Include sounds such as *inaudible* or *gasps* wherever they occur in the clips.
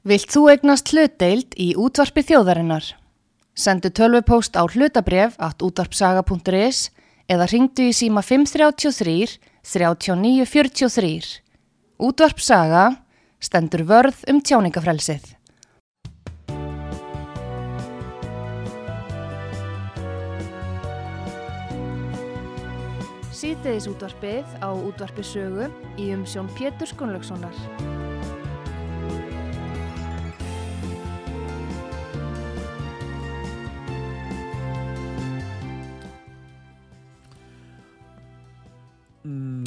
Vilt þú egnast hlutdeild í útvarpi þjóðarinnar? Sendu tölvupóst á hlutabref at útvarpsaga.is eða ringdu í síma 533 3943. Útvarpsaga stendur vörð um tjáningafrelsið. Sýteðis útvarpið á útvarpi sögu í umsjón Pétur Skunlökssonar.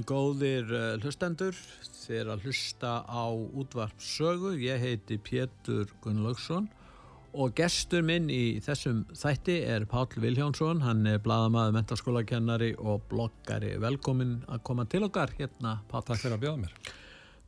Góðir uh, hlustendur, er að hlusta á útvarp sögu. Ég heiti Pétur Gunnlaugsson og gestur minn í þessum þætti er Pál Viljánsson. Hann er bladamaður, mentaskólakennari og bloggari. Velkomin að koma til okkar hérna, Pál. Takk fyrir að bjóða mér.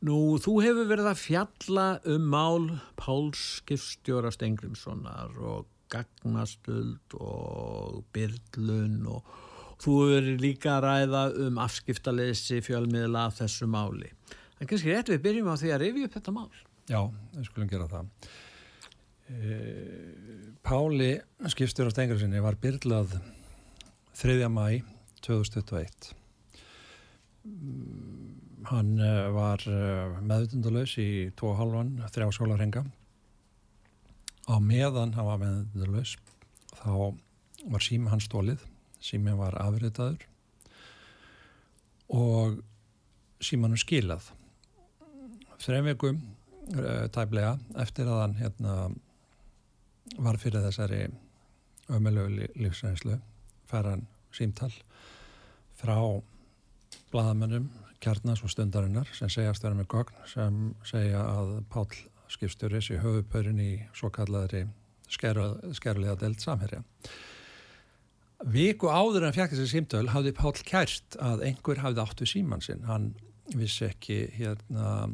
Nú, þú hefur verið að fjalla um mál Páls skipstjóra Stengrimssonar og gagnastöld og byrlun og Þú verður líka að ræða um afskiptaleysi fjölmiðla af þessu máli. En kannski rétt við byrjum á því að rifja upp þetta mál. Já, við skulum gera það. E, Páli skipstjóra Stengursinni var byrlað 3. mæ 2021. Hann var meðutundalös í 2,5 þrjá sólarhenga. Á meðan hann var meðutundalös þá var síma hans stólið síminn var afritaður og símanum skilað. Þrejum vikum uh, tæplega eftir að hann hérna, var fyrir þessari ömulegu lífsreynslu fær hann símtal frá bladamennum kjarnas og stundarinnar sem segjast vera með gogn sem segja að Pál skipstjóri sé höfupörun í svo kallaðri skerlega delt samherja Viku áður en fjækt þessi símtöl hafði Pál kært að einhver hafði áttu síman sinn. Hann vissi ekki hérna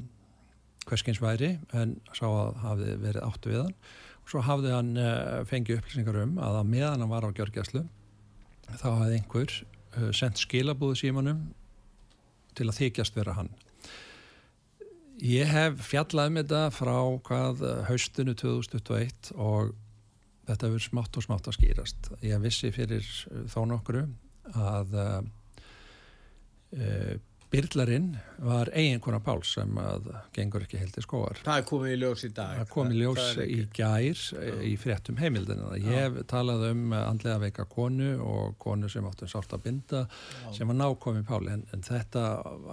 hverskins væri en sá að hafði verið áttu við hann. Og svo hafði hann uh, fengið upplýsingar um að að meðan hann var á gjörgjæslu þá hafði einhver uh, sendt skilabúðu símanum til að þykjast vera hann. Ég hef fjallað með þetta frá hvað haustinu 2021 og þetta verður smátt og smátt að skýrast. Ég vissi fyrir uh, þá nokkru að uh, uh, Byrlarinn var eiginkona Páls sem að gengur ekki heilt í skóar. Það er komið í ljós í dag. Það er komið í ljós í gær Já. í fréttum heimildina. Ég talaði um andlega veika konu og konu sem áttu sátt að binda Já. sem var nákomið Páli en, en þetta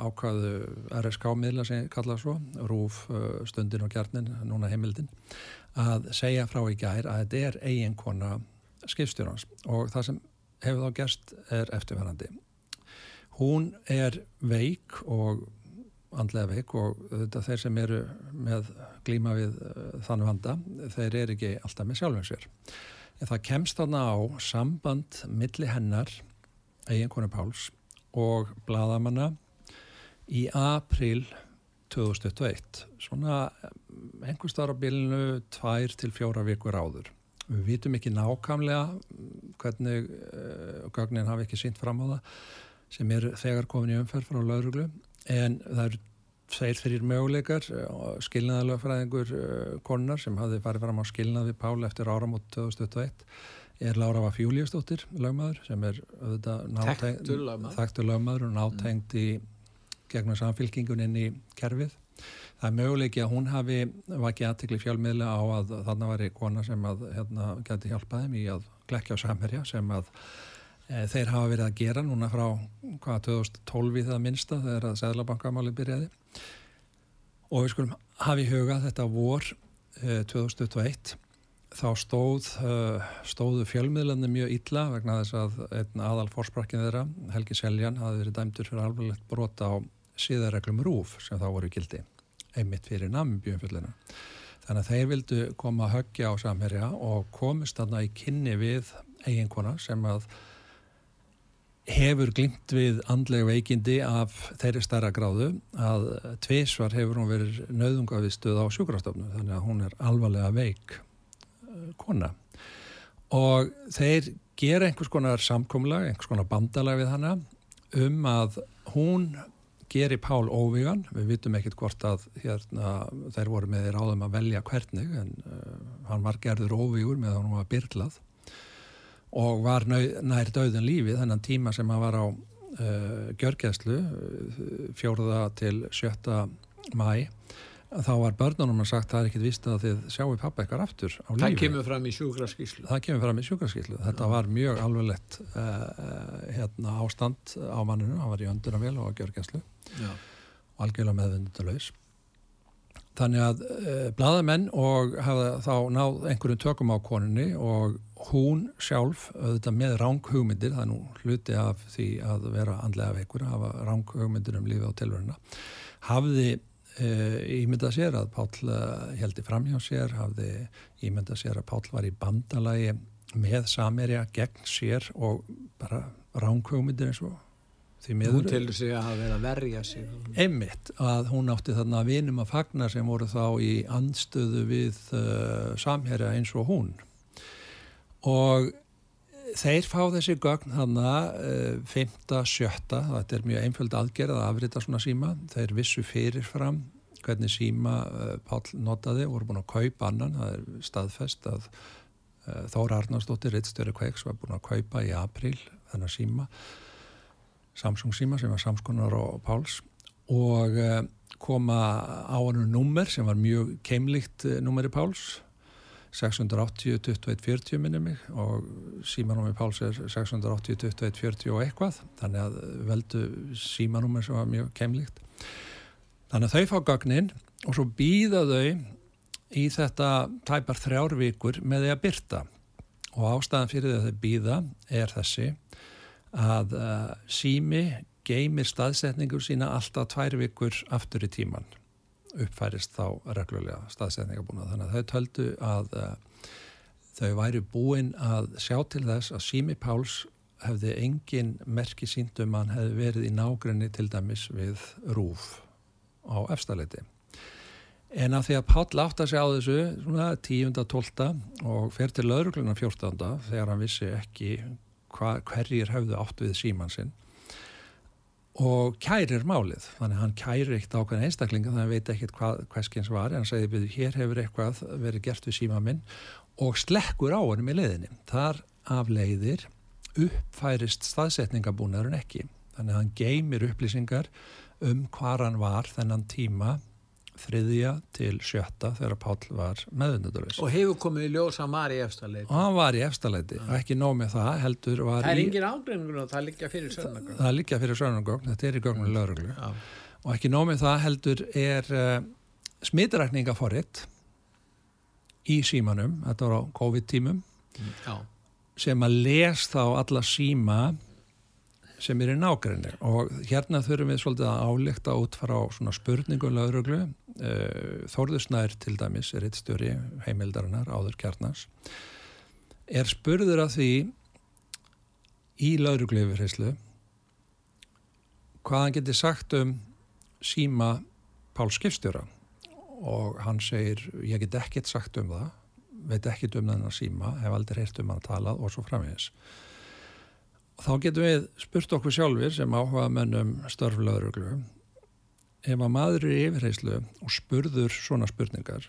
ákvaðu RSK-miðla sem kallaði svo, Rúf, Stundin og Gjarnin, núna heimildin að segja frá í gær að þetta er eiginkona skipstjórnans og það sem hefur þá gerst er eftirverandi. Hún er veik og andlega veik og þetta þeir sem eru með glíma við uh, þannig vanda, þeir eru ekki alltaf með sjálfum sér. En það kemst þarna á samband milli hennar, eiginkona Páls og bladamanna í april 2021 svona einhver starf á bilinu tvær til fjóra vikur áður við vitum ekki nákamlega hvernig uh, gögnin hafi ekki sínt fram á það sem er þegar komin í umferð frá lauruglu en það eru tveir fyrir möguleikar skilnaðalögfræðingur uh, konar sem hafi farið fram á skilnaði Pál eftir áramót 2021 er Lára Vaff Júliustóttir lögmaður sem er þekktur lögmaður og nátengd í gegnum samfélkingun inn í kerfið. Það er möguleiki að hún hafi vakið aðtikli fjálmiðlega á að þarna var í kona sem að hérna, geti hjálpað þeim í að glekja á samherja sem að e, þeir hafa verið að gera núna frá hvaða 2012 í það minsta þegar að Sæðlabankamáli byrjaði. Og við skulum hafi í huga þetta vor e, 2021 þá stóð, e, stóðu fjölmiðlandi mjög illa vegna þess að einn aðal fórsprakkin þeirra, Helgi Seljan, hafi verið dæmtur fyrir alvarlegt brota á síðarreglum rúf sem þá voru gildi einmitt fyrir namnbjörnfjöldina. Þannig að þeir vildu koma að höggja á samherja og komist þarna í kynni við eiginkona sem að hefur glimt við andlega veikindi af þeirri starra gráðu að tvísvar hefur hún verið nöðunga við stuð á sjúkrastofnu þannig að hún er alvarlega veik eh, kona og þeir gera einhvers konar samkomlag, einhvers konar bandalag við hana um að hún geri Pál óvígan, við vitum ekkert hvort að hérna, þeir voru með ráðum að velja hvernig en uh, hann var gerður óvígur með að hann var byrlað og var nær döðun lífið þennan tíma sem hann var á uh, gjörgjæslu fjóruða til sjötta mæ þá var börnunum að sagt það er ekkit vist að þið sjáu pappa eitthvað aftur á lífi. Það kemur fram í sjúkraskíslu. Það kemur fram í sjúkraskíslu. Þetta var mjög alveglegt uh, eh, hérna, ástand á manninu, hann var í önduravél og á gjörgjæslu ja. og algjörlega meðvindunlaus. Þannig að uh, bladamenn og hafa þá náð einhverjum tökum á koninni og hún sjálf, auðvitað með ránghugmyndir, það er nú hluti af því að vera andlega veikur, hafa ránghugmyndir um lífið á tilveruna, hafði ímyndað sér að Páll heldi fram hjá sér, hafði ímyndað sér að Páll var í bandalagi með Samerja gegn sér og bara ránkvömyndir eins og því miður. Hún til sig að vera að verja sig. Emmitt að hún átti þarna vinum að fagna sem voru þá í andstöðu við uh, Samherja eins og hún og Þeir fá þessi gögn þannig 5. 7. þetta er mjög einföld aðgerð að afrita svona síma þeir vissu fyrirfram hvernig síma uh, Pál notaði voru búin að kaupa annan það er staðfest að uh, Þóra Arnánsdóttir, Rittstöru Kveiks var búin að kaupa í april þennan síma Samsung síma sem var samskonar og Páls og koma á hannu nummer sem var mjög keimlikt nummeri Páls 680 2140 minnum mig og símanúmi Páls er 680 2140 og eitthvað þannig að veldu símanúmi sem var mjög kemlíkt þannig að þau fá gögnin og svo býða þau í þetta tæpar þrjár vikur með því að byrta og ástæðan fyrir því að þau býða er þessi að uh, sími geymir staðsetningur sína alltaf tvær vikur aftur í tíman uppfærist þá reglulega staðsetningabúna þannig að þau töldu að uh, þau væri búin að sjá til þess að Sými Páls hefði engin merki síndum hann hefði verið í nágrinni til dæmis við rúf á efstaleiti en að því að Pál átt að sjá þessu svona 10.12. og fer til laurugluna 14. þegar hann vissi ekki hva, hverjir hefðu átt við síman sinn og kærir málið, þannig að hann kærir eitt ákveðin einstaklinga þannig að hann veit ekkert hvað hverskins var en hann segði byrju hér hefur eitthvað verið gert við síma minn og slekkur á hann með leiðinni. Þar af leiðir uppfærist staðsetningabúnaðurinn ekki þannig að hann geymir upplýsingar um hvað hann var þennan tíma þriðja til sjötta þegar Páll var meðundadurins. Og hefur komið í ljós að var í efstaleiti. Og hann var í efstaleiti, ja. ekki nóg með það, heldur var í... Það er engin ágreifingur og það liggja fyrir sörnagögn. Það liggja fyrir sörnagögn, þetta er í gögnum lauruglu. Ja. Og ekki nóg með það heldur er uh, eh, smitrækningaforitt í símanum, þetta var á COVID-tímum, sem að les þá alla síma sem er í nákvæmni og hérna þurfum við svolítið að álíkta út frá svona spurningum lauruglu eh, Þórðusnær til dæmis er eitt stjóri heimildarinnar áður kjarnars er spurður að því í lauruglu yfirheyslu hvað hann geti sagt um síma Pál Skipstjóra. Og hann segir ég get ekkert sagt um það veit ekkert um þennan síma hef aldrei heyrt um hann að tala og svo framvegis þá getum við spurt okkur sjálfur sem áhuga mennum störflauruglu ef að maður er í yfirheyslu og spurður svona spurningar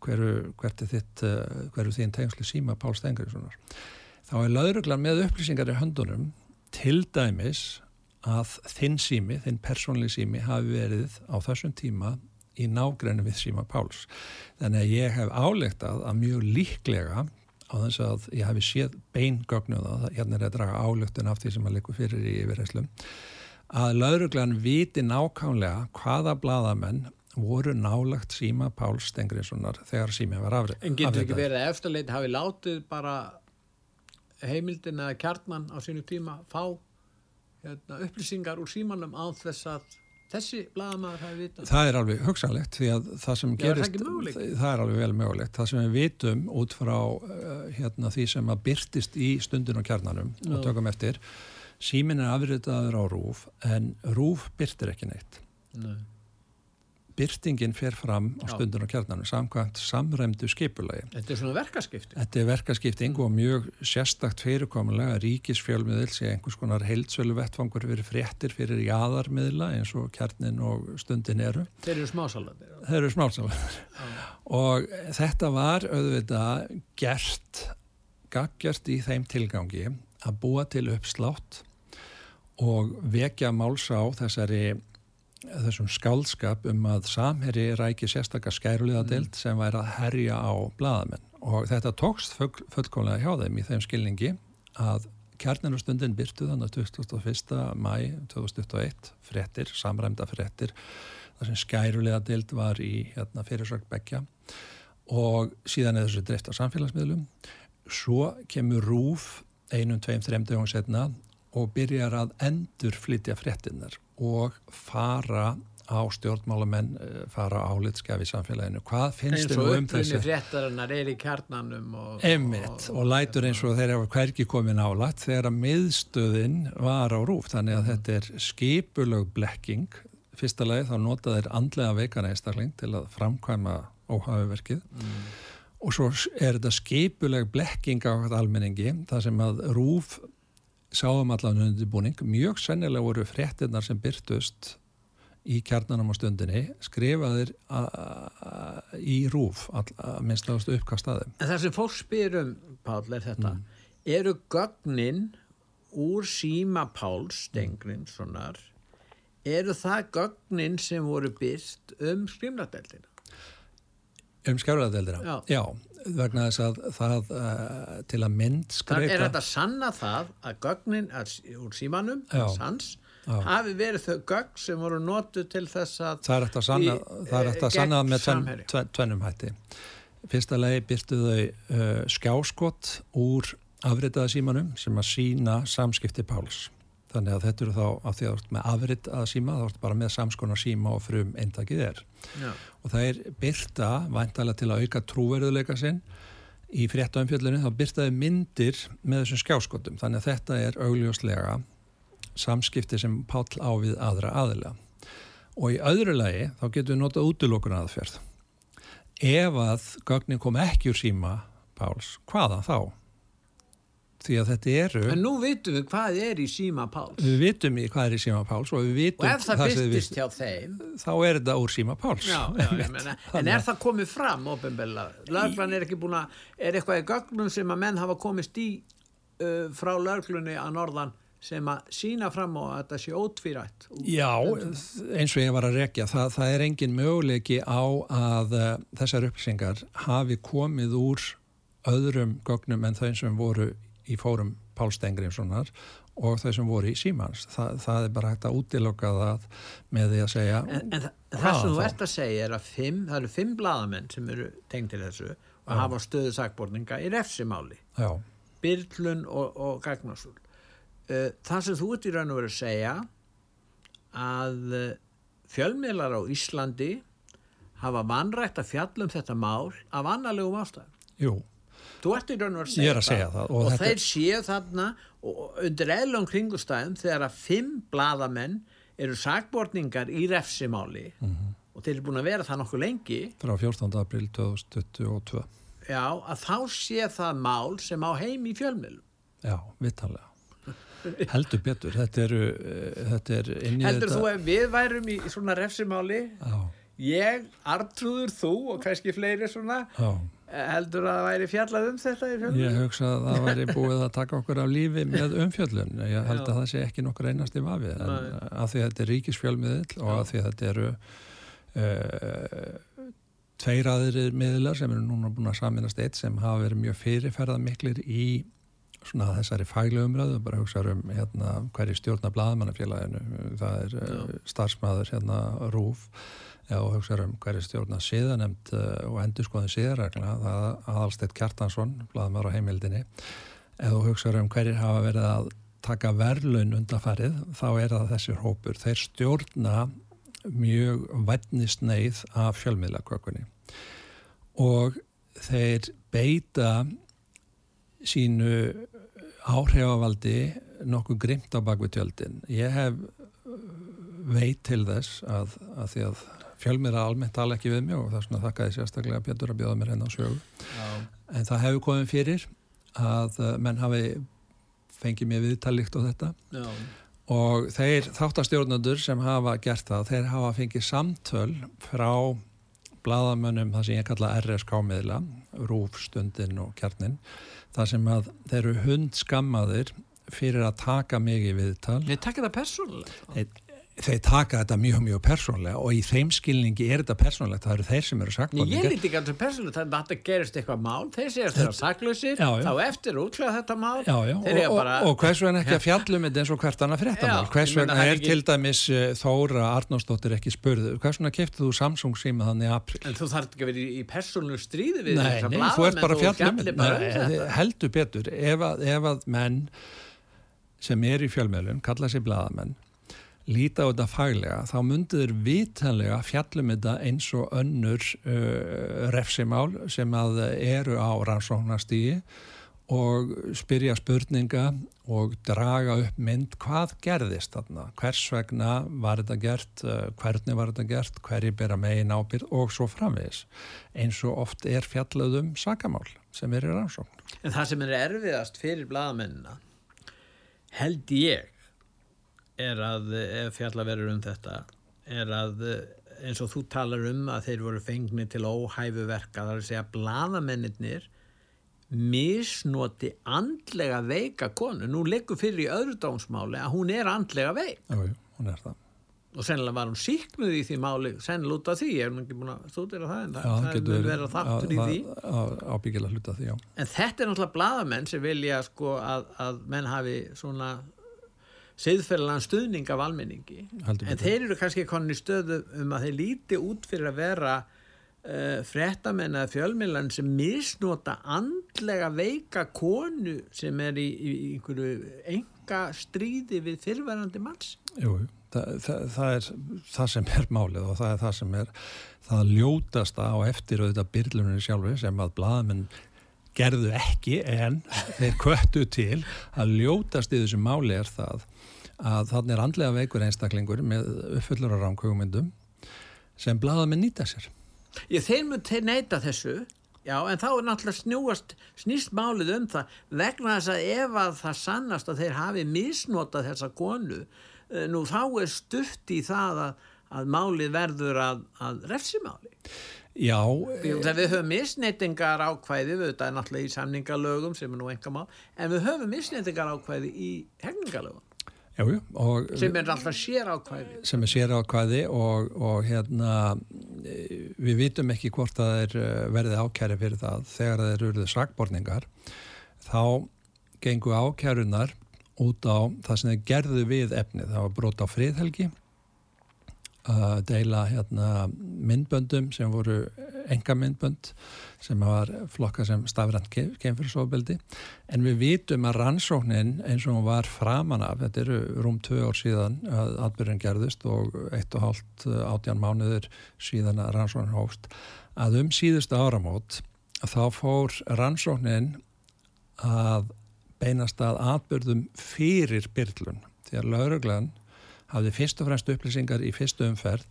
hverju, hvert er þitt eh, hverju þín tengslu síma Pál Stengriðssonar þá er lauruglan með upplýsingar í höndunum til dæmis að þinn sími, þinn persónli sími hafi verið á þessum tíma í nágrenni við síma Páls. Þannig að ég hef álegtað að mjög líklega á þess að ég hafi séð beingögnu það, hérna er að draga álöktun af því sem að likur fyrir í yfirherslum að lauruglan viti nákvæmlega hvaða bladamenn voru nálagt síma Pál Stengriðssonar þegar sími var afrið. En getur ekki verið að eftirleit hafi látið bara heimildin eða kjarnan á sínu tíma fá hérna, upplýsingar úr símanum á þess að þessi blagamæður hafi vitað það er alveg hugsanlegt því að það sem Já, gerist það, það er alveg vel mögulegt það sem við vitum út frá uh, hérna, því sem að byrtist í stundin og kjarnanum Já. og tökum eftir símin er afritaður á rúf en rúf byrtir ekki neitt Nei. Byrtingin fer fram á Já. stundin og kjarnanum samkvæmt samræmdu skipulagi. Þetta er svona verkaskipti. Þetta er verkaskipting og mjög sérstakt fyrirkomulega ríkisfjölmiðil sé einhvers konar heilsölu vettfangur fyrir fréttir fyrir jáðarmiðla eins og kjarnin og stundin eru. Þeir eru smásalandir. Það eru smálsalar. Og þetta var auðvitað gert, gaggjart í þeim tilgangi að búa til uppslátt og vekja máls á þessari þessum skálskap um að samherri ræki sérstakar skærulega deild sem væri að herja á bladamenn og þetta tókst full, fullkomlega hjá þeim í þeim skilningi að kjarninustundin byrtu þannig 21. mæ 2021 frettir, samræmda frettir þar sem skærulega deild var í hérna, fyrirsögn Bekkja og síðan er þessu dreift á samfélagsmiðlum. Svo kemur Rúf einum, tveim, þreim dögum setna og byrjar að endur flytja frettinnar og fara á stjórnmálamenn, eh, fara á álitskaf í samfélaginu. Hvað finnst Eins þér og nú um upprunni þessu? fréttarinnar er í kjarnanum og... Emmitt og lætur eins og þeir hafa hverki komin álætt þegar að miðstöðin var á rúf þannig að þetta er skipulög blekking fyrsta lagi þá nota þeir andlega veikana einstakling til að framkvæma óhafuverkið og svo er þetta skipuleg blekking á almenningi þar sem að rúf sáum allan undirbúning mjög sennilega voru fréttinnar sem byrtust í kjarnanum á stundinni skrifaðir í rúf minnst uppkast að þeim En það sem fólk spyr um, Páll, er þetta. Eru gögnin úr síma Páls Stengrinssonar, eru það gögnin sem voru byrt um skrimladeldina? Um skjáraðadeldina? Já. Já, vegna þess að það uh, til að mynd Það skreita... er þetta sanna það að gögnin að, úr símanum, sans, Já. hafi verið þau gögn sem voru notu til þess að... Það er að sanna, gegn sanna með Samherja. tvenn, tvennum hætti. Fyrsta lagi byrtu þau uh, skjáskott úr afritaða símanum sem að sína samskipti Páls. Þannig að þetta eru þá að því að þú ert með afrit að síma, þá ertu bara með samskonar síma og frum eintakið er. Já. Og það er byrta, væntalega til að auka trúverðuleika sinn, í fréttaumfjöldunni þá byrtaði myndir með þessum skjáskottum. Þannig að þetta er augljóslega samskipti sem Páll á við aðra aðila. Og í öðru lagi þá getum við notað útilokun aðferð. Ef að gögnin kom ekki úr síma Páls, hvaða þá? Því að þetta eru, En nú vitum við hvað er í síma Páls. við vitum í hvað er í síma Páls og Og ef það byrtist hjá þeim, þá er þetta úr síma Páls. já, já, meina, en er það komið fram? Lörglan er ekki búin að, er eitthvað í gögnum sem að menn hafa komist í uh, frá lörglunni að norðan sem að sína fram á að þetta sé ótvírætt? Já, eins og ég var að rekja, það, það er engin möguleiki á að uh, þessar upplýsingar hafi komið úr öðrum gögnum en þau sem voru í fórum Pál Stengrimssonar og þau sem voru í Símans. Þa, það er bara hægt að útiloka það með því að segja En, en það, sem þú ert að segja er að fimm, það eru fimm blaðamenn sem eru tengd til þessu og hafa stöðu sakborninga í refsimáli. já, Byrlun og, og gagnasúl. Uh, það sem þú ert í raun og verið að segja að uh, fjölmiðlar á Íslandi hafa vanrægt að fjalla um þetta mál af annarlegum ástæðum. jú, Þú ert í raun og að segja er að segja það, og Og, þeir séu þarna undir eðlum kringustæðum þegar að fimm blaðamenn eru sakborningar í refsimáli Mhm. og þeir eru búin að vera það nokkuð lengi frá 14. april 2022. já, að þá sé það mál sem á heim í fjölmiðlum. Já, vitanlega. Heldur betur, þetta eru, uh, þetta er inn í Heldur þetta. þú ef við værum í svona refsimáli, Já, ég, Artrúður, þú og kannski fleiri svona, já. Heldur að það væri fjallað um þetta í fjölmiðlum? Ég hugsa að það væri búið að taka okkur af lífi með umfjöllun. Ég held að það sé ekki nokkur einasti vafi. En Nei. að því að þetta er ríkisfjölmiðil og að því að þetta eru uh, tveir aðrir miðlar sem eru núna búin að saminast eitt sem hafa verið mjög fyrirferða miklir í svona þessari fæglu umræðu, bara hugsa um hérna, hverju stjórna blaðmannafélaginu, það er uh, starfsmæður hérna Rúf og hugsa um hverju stjórna síðanemt uh, og endur skoðin síðaregla, það aðalsteitt Kjartansson, blaðmæður á heimildinni, eða hugsa um hverjir hafa verið að taka verðlun undafarið, þá er það þessir hópur. Þeir stjórna mjög vætnisneið af fjölmiðlakökunni og þeir beita sínu áhrifavaldi nokkuð grimt á bakvið tjöldin. Ég hef veit til þess að, að því að fjölmira almennt tala ekki við mig og það er svona þakkaði sérstaklega Pétur að bjóða mér henn á sögu Já. en það hefur komið fyrir að uh, menn hafi fengið mér viðtalikt á þetta Já. og þeir þáttastjórnandur sem hafa gert það, þeir hafa fengið samtöl frá bladamönnum það sem ég kalla RSK-miðla Rúfstundin og Kjarnin þar sem að þeir eru hund skammaðir fyrir að taka mig í viðtal Nei, taka það persónulega þeir taka þetta mjög mjög persónlega og í þeim skilningi er þetta persónlegt það eru þeir sem eru sakborningar ég líti ekki alltaf persónlegt að þetta gerist eitthvað mál. Þeir séast þeirra saklausir. Þá eftir útlæða þetta mál. Já, já. Og, bara... og, og hvers vegna ekki að fjallum þetta eins og hvert annað fréttamál hvers vegna er ekki... til dæmis uh, Þóra Arnósdóttir ekki spurðu hvers vegna keftu þú Samsung síma þannig april en þú þarf ekki að vera í, persónlu stríði við nei, nei, þú ert bara fjallum um heldur betur. Ef að, ef að menn sem er í fjölmjölun kalla sér bladamenn líta á þetta faglega, þá myndir vitanlega fjallum þetta eins og önnur uh, refsimál sem að eru á rannsóknastígi og spyrja spurninga og draga upp mynd hvað gerðist þarna, hvers vegna var þetta gert, hvernig var þetta gert, hverji bera megin ábyrð og svo framvegis. Eins og oft er fjallöðum sakamál sem er í rannsókn. En það sem er erfiðast fyrir bladamennina held ég er að, ef fjalla verður um þetta, er að eins og þú talar um að þeir voru fengni til óhæfu verka, þar að segja bladamennir misnoti andlega veika konu. Nú leggur fyrir í öðru dómsmáli að hún er andlega veik. Jú, hún er það. Og sennilega var hún síknuð í því máli, sennilega út af því, ég hef ekki búin að stúdira það, en það, það er verið þáttur í því. Ábyggilega hluta því, já. En þetta er náttúrulega bladamenn sem vilja sko að, að menn hafi svona siðferðilegan stuðning af almenningi. Haldur en þeir eru kannski konin í stöðu um að þeir líti út fyrir að vera uh, frettamenn eða fjölmillan sem misnota andlega veika konu sem er í, í, í einhverju enga stríði við fyrverandi manns. Jú, það, það, það er það sem er málið og það er það sem er. Það ljótasta á eftir auðvitað byrluninu sjálfi sem að bladamenn gerðu ekki en þeir kvöttu til að ljótast í þessu máli er það að þannig er andlega veikur einstaklingur með uppfullur á rámkvögumyndum sem blaða með nýta sér. Ég þeir þeir neyta þessu, já, en þá er náttúrulega snúast, snýst málið um það vegna þess að ef að það sannast að þeir hafi misnotað þessa konu, eh, nú þá er stutt í það að, að málið verður að, að refsimáli. Já. Við höfum misneytingar ákvæði, við þetta er náttúrulega í samningalögum sem er nú enga mál, en við höfum misneytingar ákvæði í hefningalögum. Jú, og, sem er alltaf sér ákvæði sem er sér ákvæði og, og hérna við vitum ekki hvort það er eh, verið ákæri fyrir það þegar það eru sakborningar þá gengur ákærunar út á það sem þeir gerðu við efni það var brot á friðhelgi að deila hérna, myndböndum sem voru enga myndbönd sem var flokka sem stafrænt kemfyrirsofbeldi en við vitum að rannsóknin eins og hún var framan af þetta eru rúm tvö ár síðan að atbyrjun gerðist og eitt og hálft eh, átjan mánuður síðan að rannsóknin hófst að um síðustu áramót þá fór rannsóknin að beinast að atbyrðum fyrir byrlun því að lauruglan hafði fyrst og fremst upplýsingar í fyrstu umferð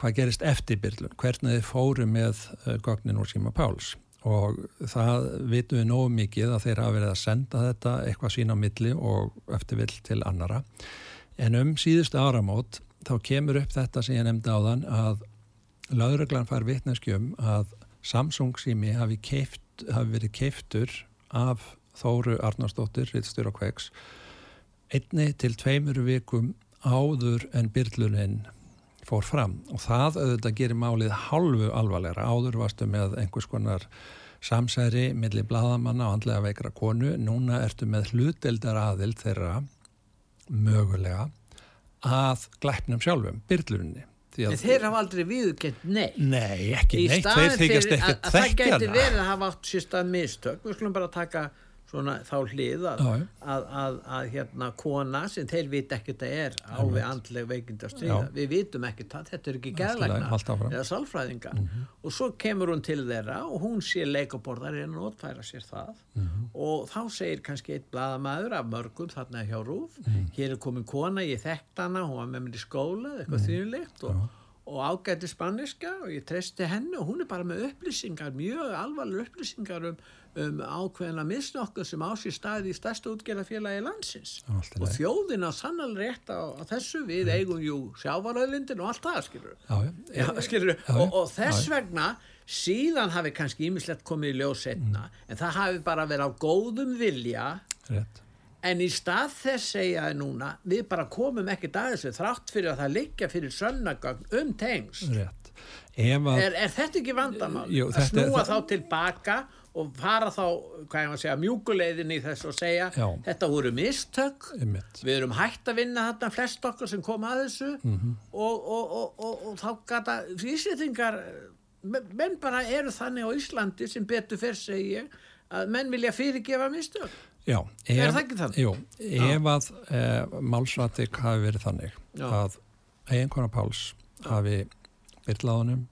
hvað gerist eftir byrlun, hvernig þið fóru með uh, gögnin úr síma Páls. Og það vitum við nógu mikið að þeir hafa verið að senda þetta eitthvað sína á milli og eftir vill til annara en um síðustu áramót þá kemur upp þetta sem ég nefndi á þann að lauruglan fær vitneskjum að Samsung sími hafi, keift, hafi verið keiftur af Þóru Arnarsdóttir, og Kveiks einni til tveimur vikum áður en byrlunin fór fram. Og það auðvitað gerir málið halvu alvarlegra. Áður varstu með einhvers konar samsæri millir bladamanna og andlega veikra konu. Núna ertu með hluteldar aðild þeirra mögulega að glæpnum sjálfum, byrluninni En þeir hafa aldrei viðkent nei Nei, ekki neitt, þeir þykast ekki að það geti verið að hafa átt sérstað mistök, við skulum bara taka svona þá hlið að, að, að, að hérna kona sem þeir viti ekkert að er á við andleg veikind að stríða, við vitum ekkert að þetta er ekki gerðlegna eða sálfræðinga mm -hmm. og svo kemur hún til þeirra og hún sé leikaborðar en notfæra sér það mm -hmm. og þá segir kannski eitt bladamæður af mörgum þarna hjá Rúf mm -hmm. hér er komin kona, ég þekkt hana hún var með mér í skóla, eitthvað mhm. þýrlegt og, og ágæti spaniska og ég treysti henni og hún er bara með upplýsingar, mjög alvarlega upplýsingar um, um ákveðina misnokkuð sem á sér staði í stærsta útgerðafélagi landsins og lagi. þjóðin á sannal rétt á, á þessu við eigum jú sjávaröðlindin og allt það skilur Já, já. Skilur, já. og, og þess vegna síðan hafi kannski ímislegt komið í ljós setna, en það hafi bara verið á góðum vilja Rétt. en í stað þess segja ég núna, við bara komum ekki að þessu þrátt fyrir að það liggja fyrir sönnagögn um tengs Rétt. Að, er, er þetta ekki vandamál Jú, að er- snúa það- þá tilbaka og fara þá, hvað ég maður segja mjúkuleiðin í þessu og segja Já. þetta voru mistök við erum hægt að vinna þarna flest okkar sem kom að þessu Mhm. og, og, og, og, og þá gata íslitingar menn bara eru þannig á Íslandi sem betur fyrr segi ég að menn vilja fyrirgefa mistök já. Ef, Er það ekki þannig? Jú, ef að e, málsratik hafi verið þannig Já. að eiginkona Páls hafi byrlaðunum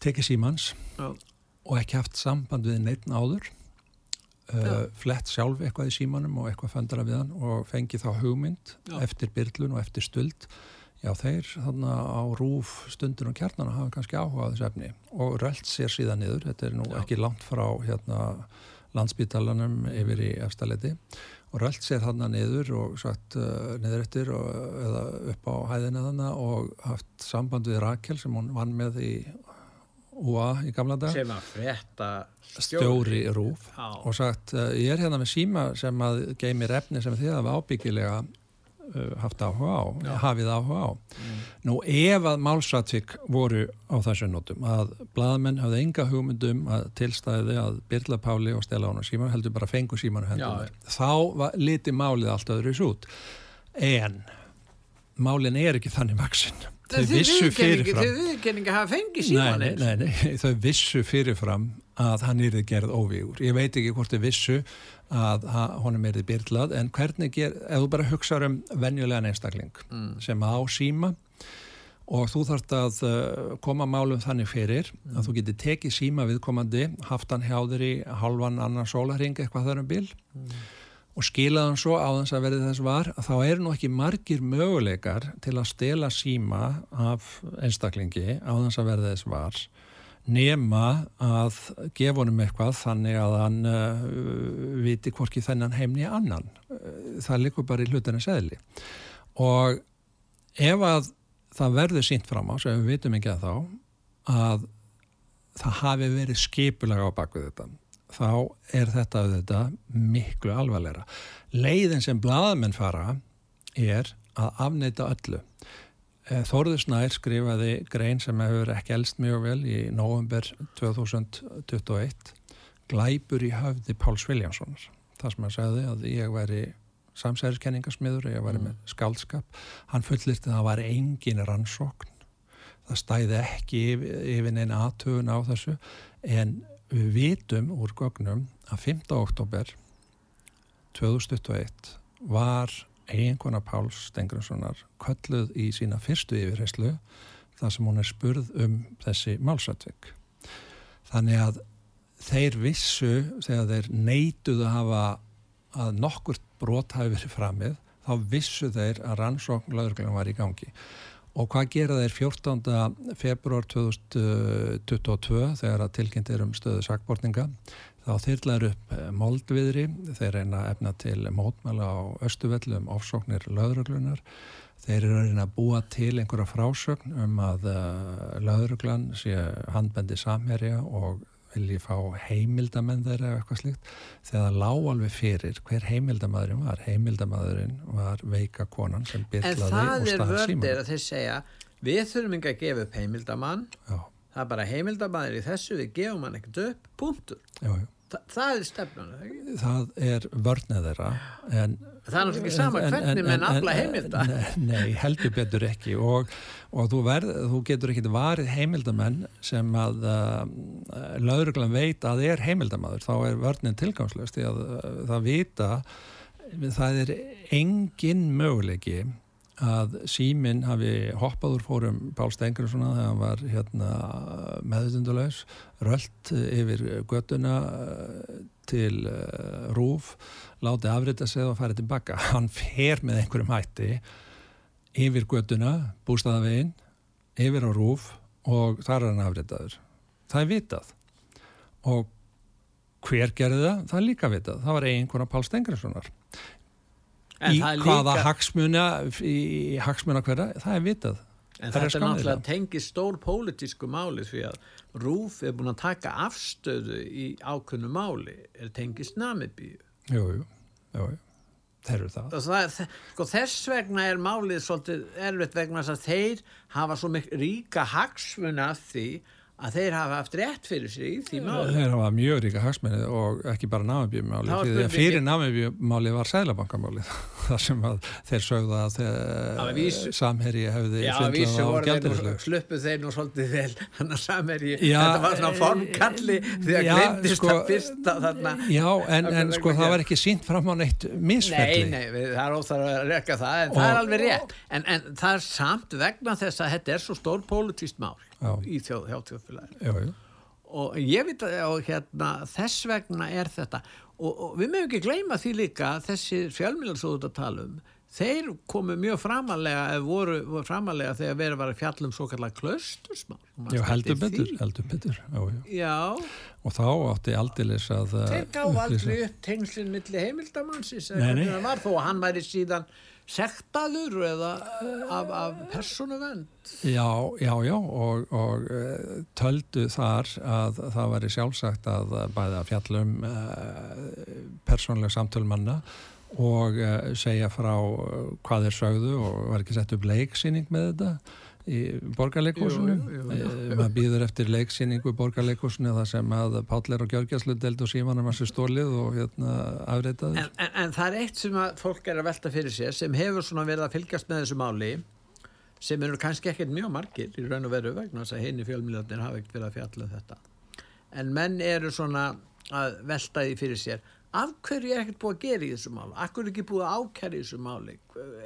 tekið símans Já. og ekki haft samband við neitt áður uh, flett sjálf eitthvað í símanum og eitthvað föndara við hann og fengið þá hugmynd Já. eftir byrlun og eftir stuld já þeir þannig á rúf stundin og kjarnana hafa kannski áhugað þessu efni og rölt sér síðan niður þetta er nú Já. ekki langt frá hérna landsbítalanum yfir í efstaleiti og rölt sér þarna niður og sagt uh, niður eftir og, eða upp á hæðina þarna og haft samband við Rakel sem hún vann með í UA í gamla dag sem að frétta stjóri. Rúf. Já. og sagt uh, ég er hérna með síma sem að geymir efni sem þið hafa ábyggilega haft áhuga á, Já. hafið áhuga á. Mm. nú ef að málsatvik voru á þessu nótum að blaðmenn hafði enga hugmyndum að tilstæði að Birla Páli og Stella Óna síma heldur bara fengu símanu Já, hendur þá var, liti málið allt öðru út. En málin er ekki þannig vaksin þau vissu fyrirfram síman þau vissu fyrirfram að hann yrði gerð óvígur. Ég veit ekki hvort þau vissu að honum yrði byrlað, en hvernig ger, ef þú bara hugsaður um venjulegan einstakling Mm. sem á síma og þú þarft að uh, koma málum þannig fyrir að þú getur tekið síma viðkomandi, haft hann hjá þér í halvan annan sólaring eitthvað þar um bil og skilað hann svo á þess að verði þess var að þá eru nú ekki margir möguleikar til að stela síma af einstaklingi á þess að verði þess var nema að gefa honum eitthvað þannig að hann uh, viti hvorki þennan heimni annan. Uh, það likur bara í hlutinu seðli. Og ef að það verður sínt fram á, sem við vitum ekki að þá, að það hafi verið skipulega á bakvið þetta, þá er þetta auðvitað miklu alvarleira. Leiðin sem blaðamenn fara er að afneita öllu. Eh, Þórður Snær skrifaði grein sem hefur ekki elst mjög vel í november 2021 Glæpur í höfði Páls Viljánssonar. Það sem hann sagði að ég væri samsæðiskenningasmiður, ég væri með skaldskap. Hann fullirti að það væri engin rannsókn. Það stæði ekki yfir, yfir neina aðtögun á þessu en við vitum úr gögnum að 5. oktober 2021 var eiginkona Páls Stengriðssonar kölluð í sína fyrstu yfirheyslu þar sem hún er spurð um þessi málsatvík. Þannig að þeir vissu þegar þeir neituðu að hafa að nokkurt brot hafi verið framið þá vissu þeir að rannsókn lögurglunum var í gangi. Og hvað gera þeir 14. februar 2022 þegar að tilkynnt er um stöðu sakbortninga? Þá þyrlaður upp eh, moldviðri, þeir reyna efna til mótmæla á östuvellu um ofsóknir löðruglunar. Þeir eru að reyna að búa til einhverja frásögn um að uh, löðruglan sé handbendi samherja og vilji fá heimildamenn þeirra eða eitthvað slíkt. Þegar það lág alveg fyrir hver heimildamæðurinn var. Heimildamæðurinn var veika konan sem en byrlaði það og er staði síman. að þeir segja við þurfum ekki að gefa upp heimildamann Já, það er bara heimildamæður í þessu við gefum hann ekkert upp, punktur já, já. Þa, það er stefnan, er það? Það er vörnið þeirra en það er náttúrulega ekki sama hvernig en- menn en- afla heimilda. Nei, heldur betur ekki. Og, og þú, verð, þú getur ekkit varið heimildamenn sem að uh, lauruglan veit að er heimildamaður. Þá er vörnin tilgangslöst því að uh, það vita það er engin möguleiki að síminn hafi hoppað úr fórum Pál Stengurinsson þegar hann var hérna, meðutundulaus rölt yfir göttuna uh, til uh, rúf láti afrita sig og farið tilbaka *laughs* hann fer með einhverjum hætti yfir göttuna, bústaðavegin yfir á rúf og þar er hann afritaður. Það er vitað og hver gerði það? Það er líka vitað. Það var einhverja Pál Stengriðssonar. Í hvaða líka... hagsmuna, í hagsmuna hverja, það er vitað. En þetta er náttúrulega tengið stór pólitísku máli því að Rúf er búin að taka afstöðu í ákunnu máli, er tengið snamibíu. Jú, jú, jú, jú. Þeir eru það. það sko, þess vegna er málið svolítið erfitt vegna þess að þeir hafa svo mikil ríka hagsmuna af því að þeir hafa haft rétt fyrir sig því máli. Þeir hafa mjög ríka hagsmenni og ekki bara námebjöfmáli því að fyrir námebjöfmáli var sælabankamáli *laughs* þar sem að þeir sögða að þeir samherji hefði svindlað á gældirislu. Sluppu þeir nú svolítið vel *laughs* hann að samherji, þetta var svona formkalli því að glemdist sko, að fyrsta þarna. Já, en, en sko það var ekki sínt fram á neitt misferli. Nei, nei, það er óþar að rekka það en og, það er alveg rétt. En, en það er samt vegna þess að þetta er svo stór já. í þjóð, þjóðfélaginu. Og ég veit að hérna, þess vegna er þetta og, og við meðum ekki gleyma því líka þessi fjölmjölarsóður að tala um þeir komu mjög framalega eða voru, voru framalega þegar verið var að fjallum svo kallar klaustursmál. Já, heldur betur, heldur betur. Já, já. og þá átti aldilis að Þeir gáð aldrei upp tengslinn millir heimildamannsins þó að hann væri síðan sektaður eða af, af persónuvend? Já, já, já og, og uh, töldu þar að það væri sjálfsagt að bæða fjallum uh, persónlega samtölmanna og segja frá hvað þeir sögðu og var ekki sett upp leiksýning með þetta í borgarleikúsinu maður býður eftir leiksýningu í borgarleikúsinu þar sem að Pállir og Gjörgjæslu delt og símanum að sér stólið og hérna afreitaður en, en, en það er eitt sem fólk er að velta fyrir sér sem hefur svona verið að fylgjast með þessu máli sem eru kannski ekkert mjög margir í raun og veru vegna þess að henni fjölmiljarnir hafa ekkert verið að fjalla um þetta. En menn eru svona að velta því fyrir sér af hverju er ekkert búið að gera í þessu máli af hverju er ekki búið að ákæra í þessu máli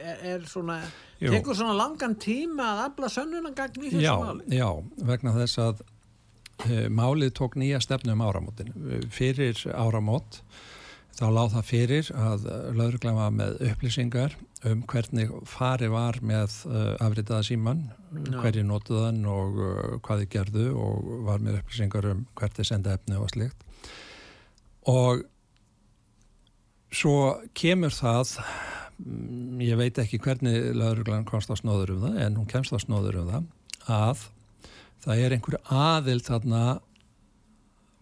er, er svona, Jú. tekur svona langan tíma að afla sönnunagagn í þessu já, máli? Já, vegna þess að uh, málið tók nýja stefnu um áramótin fyrir áramót þá láð það fyrir að lauruglega var með upplýsingar um hvernig fari var með uh, afritaða síman, no. hverju notuðan og uh, hvað þið gerðu og var með upplýsingar um hvert þið senda efni og slikt og svo kemur það mm, ég veit ekki hvernig lauruglan komst á snóður um það en hún kemst á snóður um það að það er einhver aðil þarna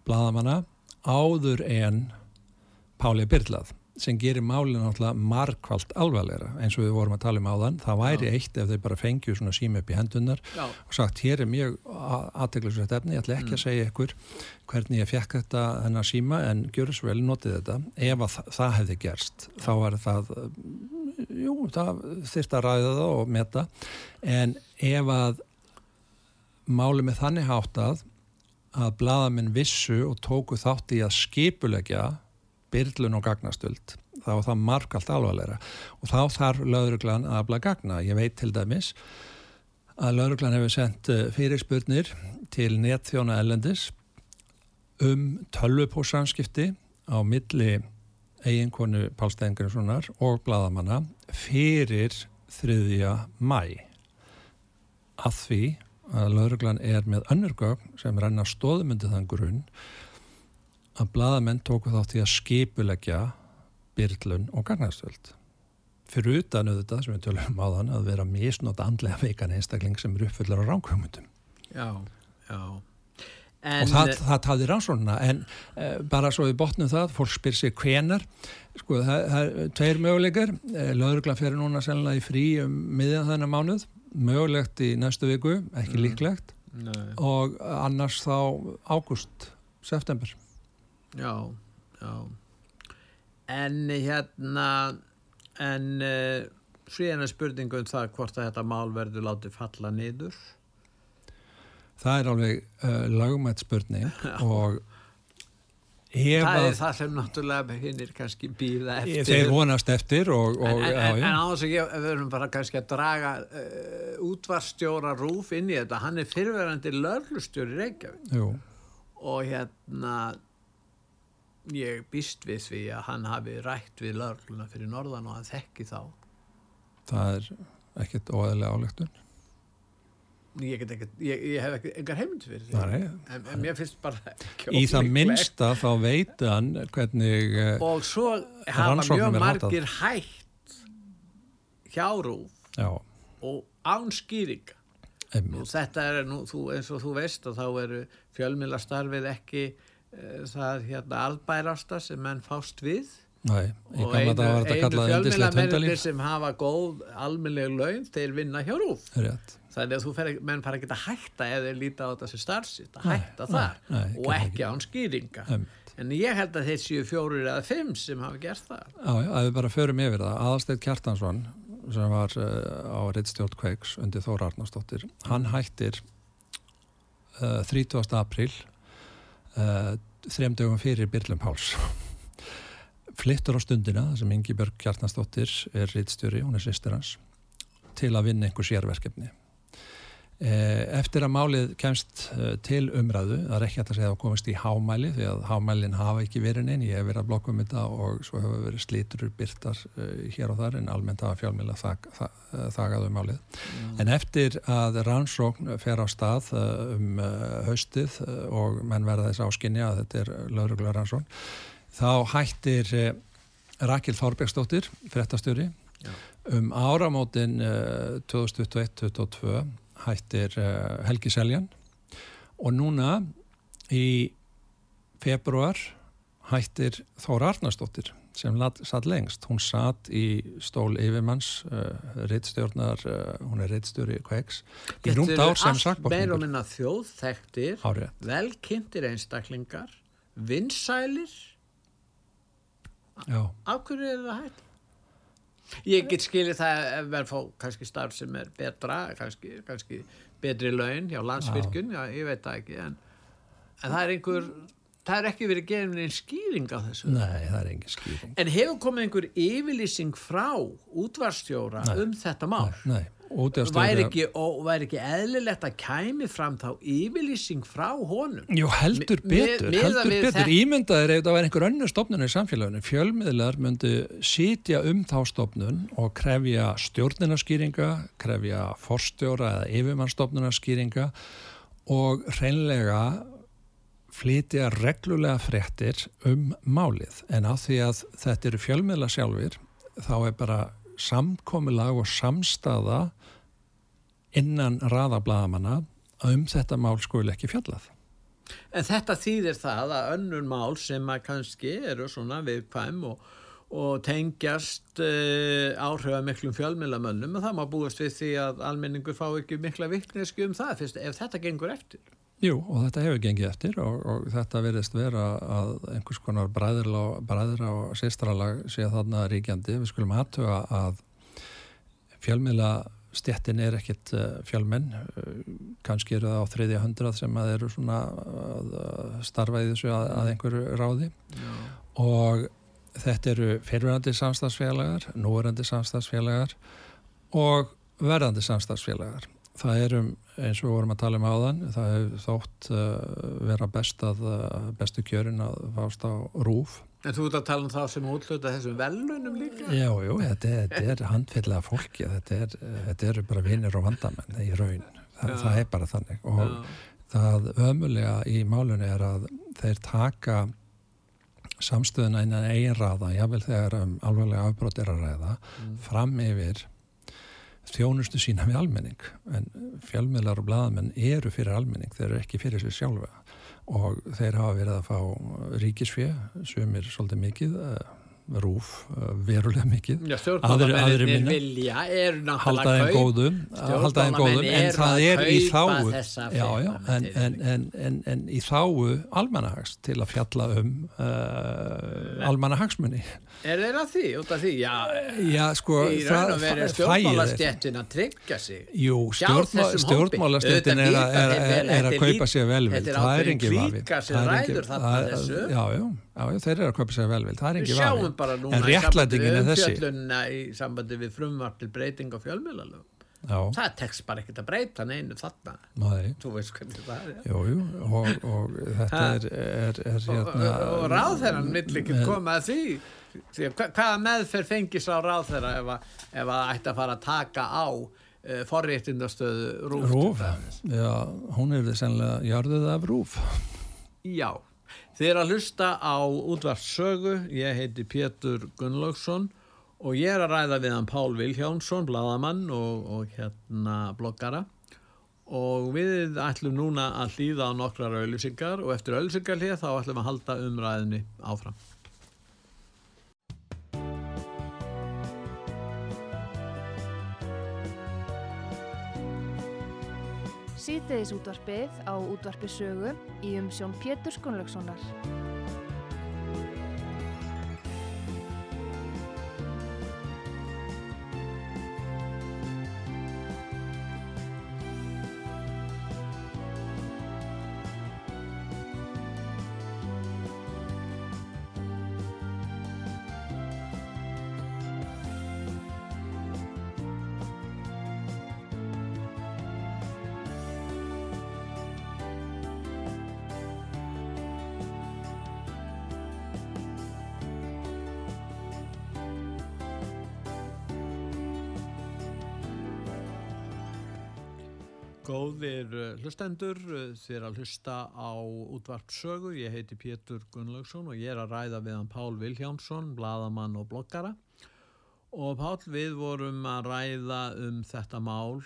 bladamanna áður en Páli Byrlað sem gerir málinu náttúrulega markvallt alvarleira eins og við vorum að tala um áðan það væri Já. eitt ef þeir bara fengju svona síma upp í hendunar Já. og sagt hér er mjög aðteglisvægt efni, ég ætla ekki mm. að segja ykkur hvernig ég fekk þetta hennar síma en gjör svo vel notið þetta ef að það hefði gerst þá var það jú, það þurft að ræða það og meta en ef að máli með þannig háttað að bladamenn vissu og tóku þátt í að skipulegja byrlun og gagnastöld þá er það markalt alvarleira og þá þarf lauruglan að afla gagna. Ég veit til dæmis að lauruglan hefur sendt eh, fyrirspurnir til netþjóna ellendis um tölvupósanskipti á milli eiginkonu Pálstæðingarssonar og bladamanna fyrir þriðja mæ að því að lauruglan er með önnurgögn sem renna stóðmyndið þann grunn að bladamenn tóku þátt í að skipulegja byrlun og garnarstöld fyrir utan auðvitað sem við tölum á þann að vera misnóta andlega veikan einstakling sem eru uppfullar á ránkvömyndum Já, já. En, og það, það taði rannsóna en e, bara svo við botnum það fólk spyr sér hvenar sko það, það er tveir möguleikar. E, eh, lögurglan fer núna sennilega í frí um miðjan þennan mánuð. Mögulegt í næstu viku, ekki mm. líklegt. Nei. og annars þá ágúst, september Já, já. En hérna, en uh, síðan er spurningu um það hvort að þetta mál verður látið falla niður? Það er alveg uh, lagmætt spurning *laughs* og það er það sem náttúrulega hinnir kannski býða eftir þeir vonast eftir og, og, en, en, en á þess að við verðum bara kannski að draga uh, útvarstjóra Rúf inn í þetta hann er fyrirverandi lörlustjóri Reykjavík Jú. og hérna ég býst við því að hann hafi rætt við laurluna fyrir norðan og hann þekki þá. Það er ekkert óæðilega álegtun ég, ekki, ég, ég hef ekki engar heimild fyrir því. Nei. en, en mér finnst bara Í það minnsta þá veit hann hvernig eh, og svo hafa mjög margir hægt hjárúf já, og án skýringa. Og þetta er nú, þú, eins og þú veist og þá eru fjölmiðlastarfið ekki það hérna albærasta sem menn fást við nei, og einu, einu hundalíf sem hafa góð almennleg laun, þeir vinna hjá rúf Rétt. þannig að þú fer, ekki- menn fara ekki að hætta ef þeir líta á þetta sem starfsitt að Nei, hætta nei, þar nei, og ekki án skýringa Einmitt. en ég held að þeir séu fjórir eða fimm sem hafa gert það Já, já, að við bara förum yfir það. Aðalsteinn Kjartansson sem var uh, á Rittstjórn Kveiks undir Þóra Arnarsdóttir, hann hættir uh, 30. apríl uh, þrem dögum fyrir Byrlum Páls. Flyttur á stundina, sem Ingi Björg Kjartansdóttir er rittstjóri, hún er sýstir hans, til að vinna einhver sérverkefni. Eh, Eftir að málið kemst eh, til umræðu, það er ekki hægt að segja að það komist í hámæli því að hámælin hafa ekki verið neinn, ég hef verið að blokka um þetta og svo hefur verið slíturur byrtar uh, hér og þar en almennt hafa fjálmjöla þag, þag, þagaðu um málið. En eftir að rannsókn fer á stað um haustið og menn verða þess áskinni að þetta er lauruglega rannsókn, þá hættir Rakil Þorbergsdóttir, fréttastjóri, Já. um áramótin uh, 2021-2022 hættir uh, Helgi Seljan og núna í februar hættir Þóra Arnarsdóttir sem satt lengst. Hún satt í stól yfirmanns, uh, rittstjórnar, uh, hún er rittstjóri Kveiks, í rúmt ár sem meir og sakbortningur. minna þjóðþektir velkynntir einstaklingar vinsælir Já, af hverju er það hægt? Ég get skilið það ef verð fá kannski starf sem er betra kannski, kannski betri laun hjá landsvirkjun, já. ég veit það ekki en, en það er einhver það er ekki verið gefin einn skýring á þessu nei, það er engin skýring. en hefur komið einhver yfirlýsing frá útvarstjóra Nei. um þetta mál Nei, útjáðstjóri... væri ekki, og væri ekki eðlilegt að kæmi fram þá yfirlýsing frá honum Jú, heldur Mi- mi- betur, miðað heldur við betur. Ímyndaðir ef það var einhver önnur stofnun í samfélaginu. Fjölmiðlar myndu sitja um þá stofnun og krefja stjórninaskýringa, krefja forstjóra eða yfirmannstofnunarskýringa og hreinlega flytja reglulega fréttir um málið. En á því að þetta eru fjölmiðla sjálfur, þá er bara samkomilag og samstaða innan raðablaðamanna að um þetta mál skul ekki fjallað. En þetta þýðir það að önnur mál sem að kannski eru svona viðkvæm og, og tengjast uh, áhrif að miklum fjölmiðlamönnum og það má búast við því að almenningur fá ekki mikla vittnesku um það fyrst ef þetta gengur eftir. Jú, og þetta hefur gengið eftir og, og þetta verðist vera að einhvers konar bræðra og sýstralag sé þarna ríkjandi. Við skulum aðtöga að fjölmiðla stjettin er ekkit uh, fjölmenn, uh, kannski eru það á þriðja hundrað sem að eru svona að starfa í þessu að, að einhverju ráði Já. og þetta eru fyrirverandi samstagsfélagar, núverandi samstagsfélagar og verðandi samstagsfélagar. Það erum, eins og við vorum að tala um áðan, það hefur þótt uh, vera best að, bestu kjörin að fást á rúf. En þú ert að tala um þá sem útluta þessum velunum líka? Já, jú, þetta, er- þetta er handfyllega fólki, þetta, er, þetta eru bara vinnir og vandamenn í raun. Það, Já. það er bara þannig og Já. það ömulega í málunni er að þeir taka samstöðuna innan eigin raða, jável þegar um alvarlega afbrót er að ræða, fram yfir þjónustu sína við almenning. En fjölmiðlar og blaðamenn eru fyrir almenning, þeir eru ekki fyrir sér sjálfa og þeir hafa verið að fá ríkisfjö, sumir svolítið mikið, eh, rúf eh, verulega mikið, Já, stjórnmálamenninir minna. vilja eru halda náttúrulega þeim góðum, halda þeim góðum, en það að er í þáu, já, já, en, en, en, en, en í þáu almanahags til að fjalla um uh, almanahagsmunni. Er þeir að því, út af því? Já, sko, í raun og veru stjórnmálastjettin að tryggja sig. Jú, Hjá stjórnmál, þessum hópi. stjórnmálastéttin er, að- er, er, er er kaupa sér velvild, er það er engin vafi. Það er þessu. Já, já, já, þeir eru að kaupa sér velvild, það er Við engin sjáum vafi. bara núna En réttlætingin er þessi. umfjöllunna í sambandi við frumvart til breyting á fjölmiðlalögum. Já, Það tekst bara ekkert að breyta neinu þarna. nei, Þú veist hvernig það er. jú, jú, og, og þetta er, er, er hérna... og, og ráðherran vill ekki koma að því. því að hva, hvaða meðferð fengis á ráðherra ef að, ef að ætti að fara að taka á uh, forréttindastöðu Rúf. Rúf, já, hún er þið sennilega jarðuð af Rúf. Já, þið er að hlusta á útvarssögu, ég heiti Pétur Gunnlaugsson og ég er að ræða við hann Pál Vilhjánsson, bladamann og, og hérna bloggara og við ætlum núna að hlýða á nokkrar auðlýsingar og eftir auðlýsingar hlýða þá ætlum við að halda umræðinni áfram. Síðdeis útvarpið á útvarpi sögu í umsjón Pétur Gunnlaugssonar. Hlustendur, uh, þið er að hlusta á útvarpsögu, ég heiti Pétur Gunnlaugsson og ég er að ræða við hann Pál Vilhjámsson, bladamann og bloggara. Og Pál við vorum að ræða um þetta mál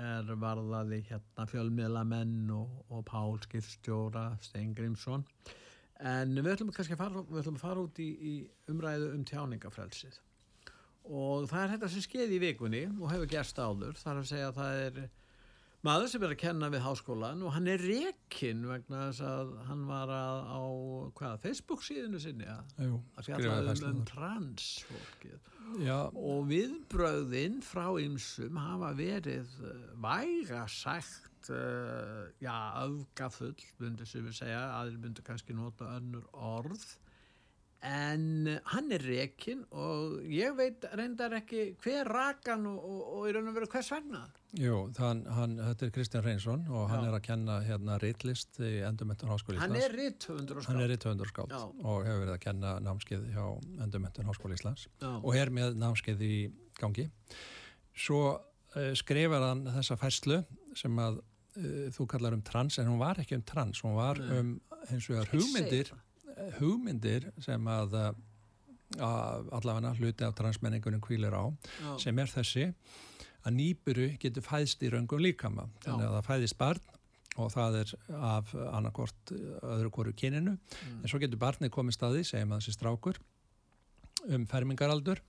er varðaði hérna fjölmiðlamenn og, og Pál skipstjóra Steingrímsson. En við ætlum kannski að fara, ætlum að fara út í, í umræðu um tjáningafrelsið. Og það er þetta sem skeði í vikunni og hefur gerst áður, það er að segja að það er maður sem er að kenna við háskólan og hann er rekin vegna þess að hann var að, á hvað, Facebook síðinu sinni að, Jú, að fjalla um, um transfólkið. Já, og viðbröðin frá ymsum hafa verið uh, væga sagt uh, já, öfgafull myndu sem við segja, aðrir myndu kannski nota önnur orð. En hann er rekin og ég veit reyndar ekki hver rakan og, og, og í raun og veru hvers vegna jú, þann, hann, þetta er Kristján Reynsson og hann Já. er að kenna hérna reitlist í Endurmentun Háskóli hann Íslands. er rithöfundur og Hann er skáld rithöfundur skáld og hefur verið að kenna námskeið hjá Endurmentun Háskóli Íslands Já. og er með námskeið í gangi. Svo uh, skrifar hann þessa færslu sem að uh, þú kallar um trans, en hún var ekki um trans, hún var Nei. um og Ég hugmyndir, segi hugmyndir sem að uh, allavega hluti af transmenningunum kvílir á, Já. sem er þessi að nýburu getur fæðst í röngum líkama. Þannig að það fæðist barn og það er af annarkort öðru hvoru kyninu Mm. en svo getur barnið komið staði, segjum að þessi strákur um fermingaraldur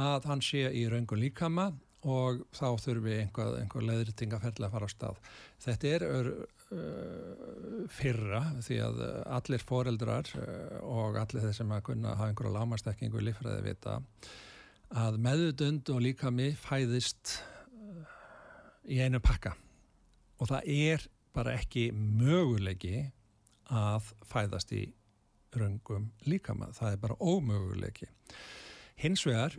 að hann sé í raungun líkama og þá þurfi einhver, einhver leðritingaferðli að fara á stað. Þetta er ör, uh, fyrra því að allir foreldrar uh, og allir þeir sem að kunna hafa einhverja lámastekkingu í líffræði vita að meðutund og líkami fæðist uh, í einu pakka og það er bara ekki möguleiki að fæðast í röngum líkama. Það er bara ómöguleiki. Hins vegar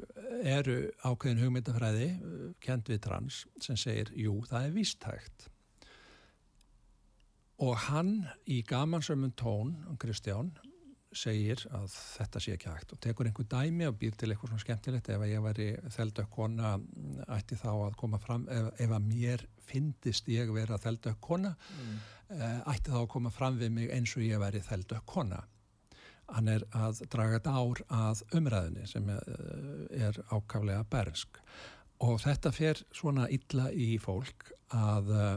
eru ákveðin hugmyndafræði uh, kent við trans sem segir, jú, það er vístægt. Og hann í gamansömmun tón, Kristján, segir að þetta sé ekki hægt. Og tekur einhver dæmi og býr til eitthvað svona skemmtilegt ef að ég væri þeldökk kona ætti þá að koma fram ef, ef að mér fyndist ég vera þeldökk kona Mm. eh, ætti þá að koma fram við mig eins og ég væri þeldökk kona. Hann er að draga þetta ár að umræðinni sem eh, er ákaflega bernsk og þetta fer svona illa í fólk að uh,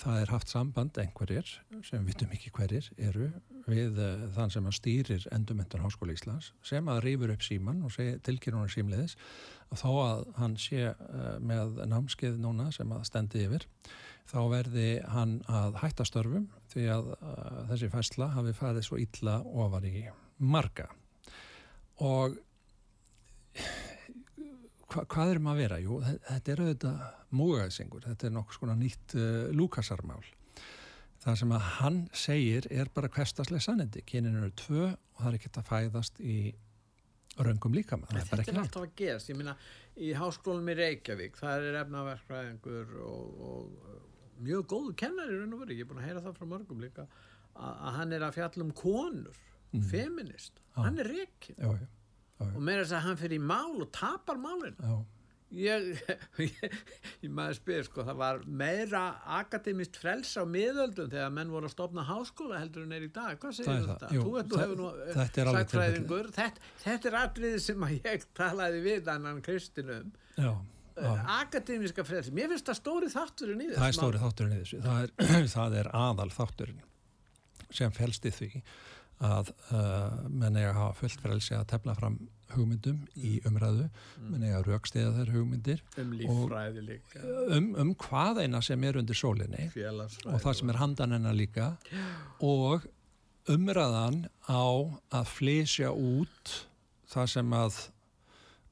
það er haft samband einhverjir sem vitum ekki hverjir eru við uh, þann sem að stýrir endurmentan Háskóla Íslands sem að rýfur upp síman og tilkynna hún símleiðis að þó að hann sé uh, með námskeið núna sem að stendi yfir þá verði hann að hætta störfum því að uh, þessi fæsla hafi farið svo illa ofar í marga. Og hva, hvað erum að vera? Jú, þe- þetta er auðvitað múgæðsingur, þetta er nokkuð skona nýtt uh, lúkasarmál. Það sem að hann segir er bara hverstaslega sannindi, kynin eru tvö og það er ekkert að fæðast í það er bara Þetta er alltaf að gerast, ég minna í háskólum í Reykjavík, það er efnaverkfræðingur og, og mjög góðu kennari raun og verið, ég er búin að heyra það frá mörgum líka, að, hann er að fjalla um konur, feminist, Já. hann er já, og meira þess að hann fyrir í mál og tapar málinu. já, ég, ég, *laughs* ég maður spyr sko, það var meira akademist frels á miðöldum þegar menn voru að stopna háskóla heldur en er í dag, hvað segir þetta? jú, Þú það- hefur nú eh, þetta sagnfræðingur. þetta, þetta er atriði sem að ég talaði við annan Kristinum. Já, já. akademiska frelsi, mér finnst það stóri þátturinn í það er stóri þátturinn í þessu. Það er, *clears throat* það er aðal þátturinn sem felst í því að uh, menn eiga að hafa fullt frelsi að tefla fram hugmyndum í umræðu, menn eiga að raukstiða þær hugmyndir. Um líffræði líka. um, um hvað eina sem er undir sólinni og það sem er handan hennar líka. *gasps* Og umræðan á að flysja út það sem að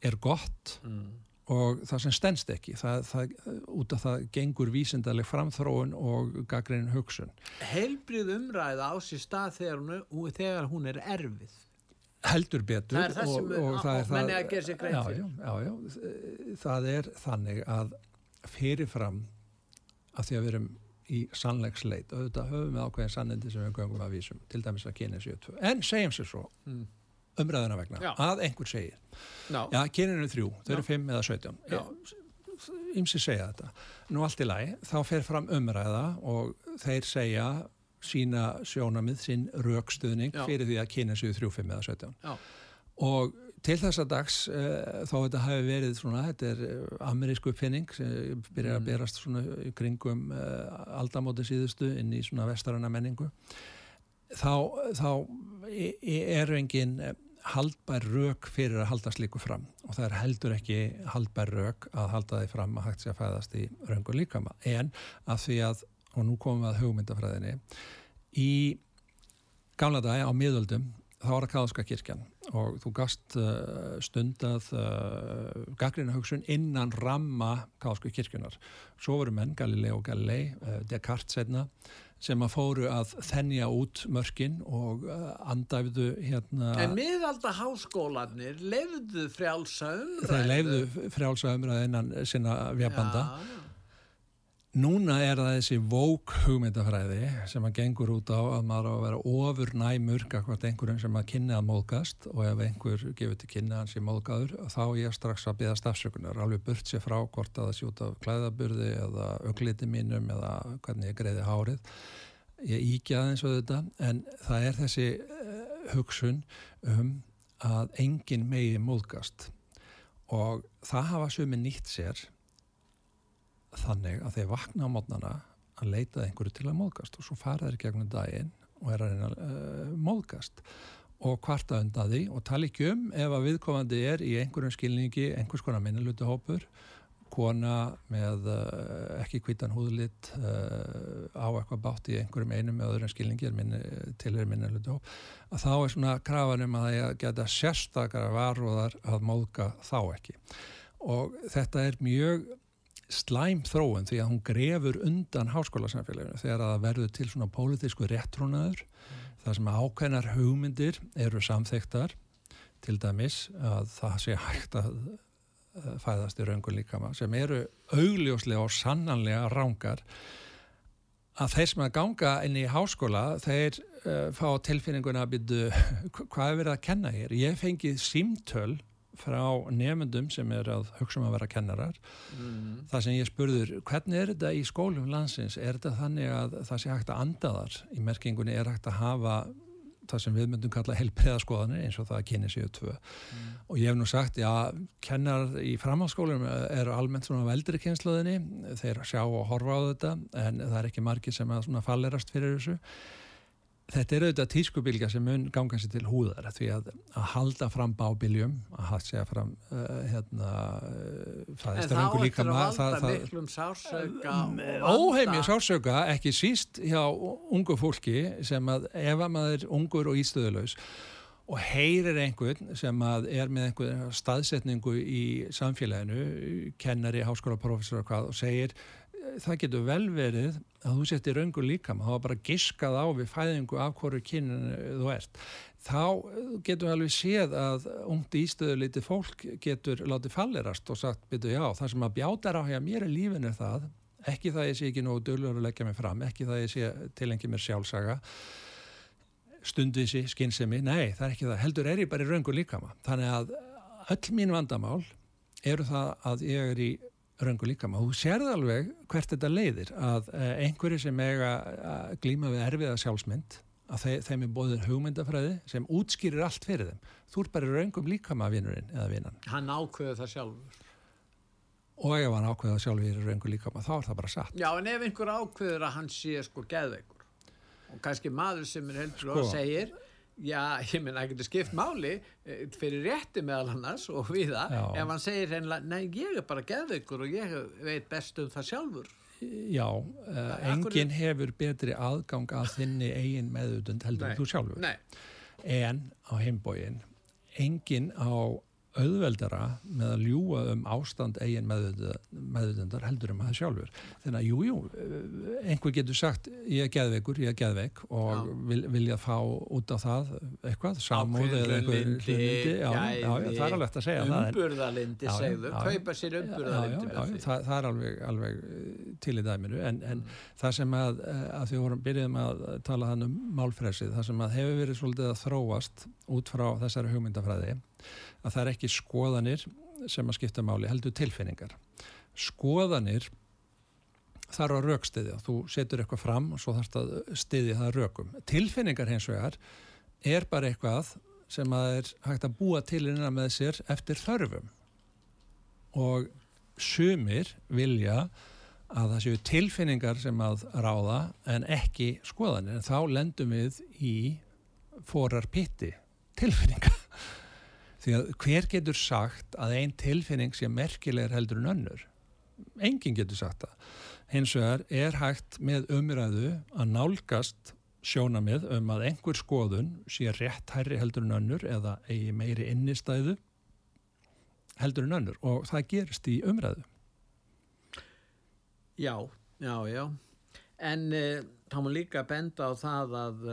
er gott mm. Og það sem stendst ekki það, það, út af það gengur vísindaleg framþróun og gaggreinin hugsun heilbrið umræða á sér stað þegar hún, þegar hún er erfið heldur betur Það er það sem- og, og það er og menn eiga að gera sér grein já, fyrir. já, já, já, það er þannig að fyrirfram að því að við erum í sannleiksleit og auðvitað höfum við ákveðin sannindi sem við göngum að vísum, til dæmis að kynja 72 en segjum sér svo Mm. Umræðuna vegna, Já. að einhver segir já, já, kynin eru þrjú, þau eru. 5 eða 17 Já. ymsi segja þetta nú allt í lagi, þá fer fram umræða og þeir segja sína sjónamið, sín rökstuðning Já. fyrir því að kynin séu 3, 5 eða 17 já, og til þessa dags uh, þó þetta hafi verið svona þetta er uh, amerísku uppfinning sem byrjar að Mm. berast svona í kringum uh, aldamóti síðustu inn í svona vestarana menningu þá, þá eru engin eh, haldbær rök fyrir að halda slíku fram. Og það er heldur ekki haldbær rök að halda því fram að hægt sé að fæðast í röngu líkama. En að því að, og nú komum við að hugmyndafræðinni í gamla dagi á miðöldum þá var það káðska kirkjan. Og þú gast uh, stundað uh, gaggrina hugsun innan ramma káðsku kirkjunar. Svo voru menn, Galilei og Galilei, uh, Descartes setna, sem að fóru að þennja út mörkin og uh, andæfðu hérna en miðalda háskólanir lefðu frjálsa umræðu þeir leifðu frjálsa umræði innan sinna vjabanda. já, já. Núna er það þessi vók hugmyndafræði sem að gengur út á að maður á að vera ofur næmur hvort einhverjum sem að kynna að móðgast og ef einhver gefur til kynna hans í móðgáður þá er ég strax að byggja stafsökunar alveg burt sér frá hvort að það sé út af klæðaburði eða augliti mínum eða hvernig ég greiði hárið. Ég íkja aðeins og þetta en það er þessi uh, hugsun um að engin megi móðgast og það hafa sumi nýtt sér þannig að þeir vakna á mótnana að leita einhverju til að móðgast og svo fara þeir gegnum daginn og er að reyna uh, móðgast og kvarta undan því og tala ekki um ef að viðkomandi er í einhverjum skilningi einhvers konar minnilutu hópur kona með uh, ekki kvítan húðlitt uh, á eitthvað bátt í einhverjum einum með öðrum skilningi minni, til er minnilutu hóp að þá er svona krafan um að það geta sérstakara varúðar að móðga þá ekki. Og þetta er mjög slæm þróun því að hún grefur undan háskólasamfélaginu þegar það verður til svona pólitísku réttrúnaður þar sem ákveðnar hugmyndir eru samþektar til dæmis að það sé hægt að eh, fæðast í raungu líkama sem eru augljóslega og sannanlega rángar að þeir sem að ganga inn í háskóla þeir uh, fá tilfinninguna að byrju *laughs* hvað er verið að kenna hér? Ég fengið símtöl frá nefndum sem er að hugsa um að vera kennarar Mm. það sem ég spurður, hvernig er þetta í skólum landsins? Er þetta þannig að það sé hægt að anda þar? Í merkingunni er hægt að hafa það sem við myndum kalla helbriðaskoðanir eins og það kynni séu tvö. Og ég hef nú sagt, já, kennar í framhaldsskólum eru almennt svona á eldri kynsluðinni, þeir sjá og horfa á þetta en það er ekki margir sem að svona fallerast fyrir þessu. Þetta er auðvitað tískubilgja sem mun ganga sér til húðar því að, að halda fram bábiljum, að hafa segja fram uh, hérna, uh, en fæðist þá röngu eftir líka að valda það, það, miklum sársöka óheimja sársöka ekki síst hjá ungu fólki sem að ef að maður er ungur og ístöðulegs og heyrir einhvern sem að er með einhver staðsetningu í samfélaginu, kennari, háskólaprofessor og hvað og segir það getur vel verið að þú settir röngu líkam, þá bara giskað á við fæðingu af hverju kynin þú ert. Þá getum við alveg séð að ungt ístöðulítið fólk getur látið fallerast og sagt, byrju já, það sem að bjátar á hér mér er lífin er það, ekki það ég sé ekki nógu dölur að leggja mig fram, ekki það ég sé tilengi mér sjálfsaga, stundvísi, skinnsemi, nei, það er ekki það, heldur er ég bara í röngu líkama. Þannig að öll mín vandamál eru það að ég er í röngu líkama. Þú sérði alveg hvert þetta leiðir að eh, einhverju sem eiga að glíma við erfiða sjálfsmynd að þeim, þeim er bóðin hugmyndafræði sem útskýrir allt fyrir þeim. Þú er bara röngum líkama vinnurinn eða vinnan. Hann ákveður það sjálfur. Og ef hann ákveður það sjálfur í röngu líkama þá er það bara satt. Já, en ef einhver ákveður að hann sé sko geðveikur og kannski maður sem er heldur sko. og segir Já, ég minna ekki til skipt máli eh, fyrir rétti meðal annars og við það, ef hann segir hennilega, nei, ég er bara geðveikur og ég veit best um það sjálfur. Já, uh, enginn hefur betri aðgang að þinni eigin meðutund heldur nei, þú sjálfur. Nei. En á heimbóin, enginn á auðveldara með að ljúa um ástand eigin meðutundar heldur um að það sjálfur. Þannig að jújú, jú, einhver getur sagt ég er geðveikur, ég er geðveik og vil, vilja fá út á það eitthvað, samúð eða eitthvað lindi, já, já, já, það er alveg að segja það. Umburðalindi, segðu, kaupa sér umburðalindi með því. Það, er alveg, alveg eh, til í dæminu, en, en mm. það sem að, eh, að því vorum byrjuðum að tala þann um málfræsið, það sem að hefur verið svolítið að þróast út frá þessari hugmyndafræði að það er ekki skoðanir sem að skipta máli, heldur tilfinningar. Skoðanir þarf að raukstiðja. Þú setur eitthvað fram og svo þarfst að stiðja það raukum. Tilfinningar hins vegar er bara eitthvað sem að er hægt að búa til innan með sér eftir þörfum. Og sumir vilja að það séu tilfinningar sem að ráða en ekki skoðanir. En þá lendum við í forar pitti tilfinningar því að hver getur sagt að einn tilfinning sé merkilegur heldur en önnur? Enginn getur sagt það. Hins vegar er hægt með umræðu að nálgast sjónamið um að einhver skoðun sé rétt hærri heldur en önnur eða eigi meiri innistæðu heldur en önnur og það gerist í umræðu. Já, já, já. En uh, þá má líka benda á það að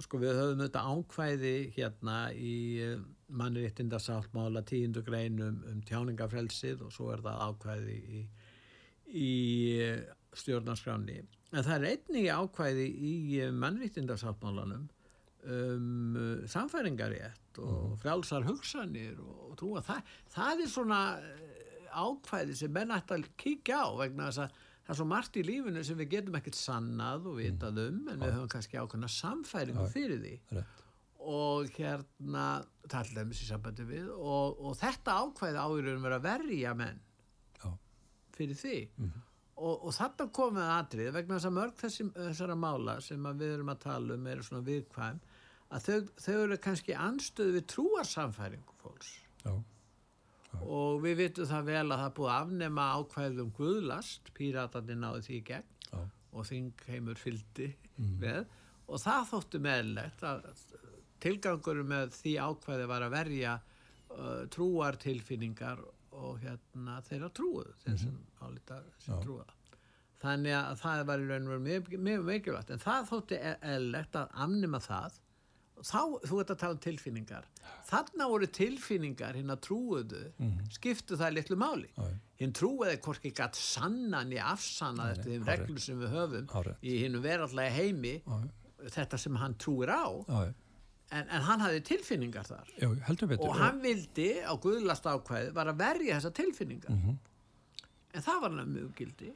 sko við höfum þetta ákvæði hérna í uh, mannréttindarsáttmála tíundu greinum um tjáningafrelsið og svo er það ákvæði í, í eh, stjórnarskráni. En það er einnig ákvæði í eh, mannréttindarsáttmálanum um eh, samfæringarétt og mm. frjálsar hugsanir og, og trúa það. Það er svona ákvæði sem menn ætti að kíkja á vegna þess að það er svo margt í lífinu sem við getum ekkert sannað og vitað um en við höfum kannski ákvæmna samfæringu fyrir því. Og hérna tallemis í sambandi við og, og þetta ákvæði áðurum verið að verja menn Já. fyrir því mm -hmm. og, og þetta komið aðrið vegna þess að mörg þessi, þessara mála sem við erum að tala um eru svona viðkvæm að þau, þau eru kannski anstöðu við trúarsamfæringu fólks Já. Já. og við vitum það vel að það búið að afnema ákvæðum guðlast, píratarnir náðu því í gegn. Og þingheimur fyldi mm. með. Og það þóttu meðlegt að tilgangur með því ákvæði var að verja uh, trúartilfinningar og hérna þeirra trúuð þeir sem mm -hmm. álita sem trúa. Þannig að það var í raun og veru mjög mikilvægt. En það þótti eðlegt að amnima það þá, þú ert að tala um tilfinningar. Þarna voru tilfinningar hinn að trúuðu mm -hmm. skiptu það litlu máli. Hinn trúuði hvorki gætt sannan í afsanna eftir þeim reglur sem við höfum Árið. í hinn verallega heimi Árið. þetta sem hann trúir á. Árið En, en hann hafði tilfinningar þar. Já, betur, og hann vildi á guðlast ákvæði var að verja þessa tilfinningar. Mm -hmm. en það var hann mjög gildi.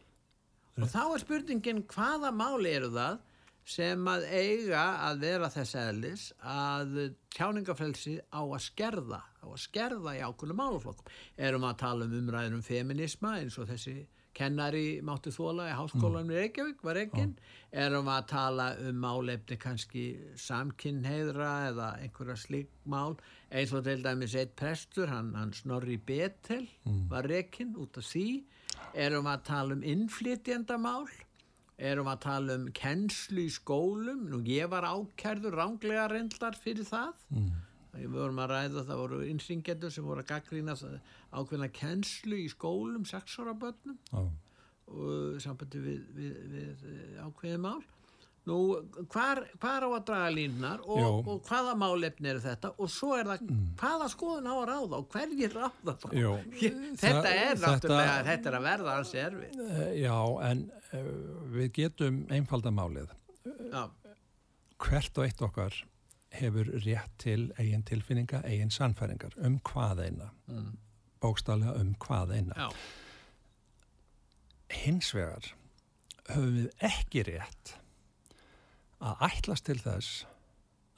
Og þá er spurningin hvaða máli eru það sem að eiga að vera þess eðlis að tjáningafrelsi á að skerða á að skerða í ákveðinu máluflokkum erum að tala um umræðin um feminisma eins og þessi kennari mátti þóla í háskólanum í Reykjavík var ekkinn, erum að tala um málefni kannski samkinnheidra eða einhverja slik mál, eins og til dæmis eitt prestur, hann, hann Snorri Betel mm. var ekkinn út af því, erum að tala um innflytjandamál, erum að tala um kennslu í skólum, nú ég var ákærður ránglega reyndlar fyrir það, mm. Við vorum að ræða það voru innsingendur sem voru að gaggrína ákveðna kennslu í skólum, sexóra börnum oh. og sambandi við, við, við eh, ákveði mál. Nú, hvar, hvar á að draga línar og, og hvaða málefni er þetta og svo er það mm. hvaða skoðun á að ráða og hverjir ráða það. þetta Þa, er náttúrulega, þetta, þetta er að verða hans erfið. Eh, já, en uh, við getum einfaldamálið. Já. Hvert og eitt okkar hefur rétt til eigin tilfinninga, eigin sannfæringar um hvað eina. Mm. bókstálega um hvað eina. Já. Hins vegar höfum við ekki rétt að ætlast til þess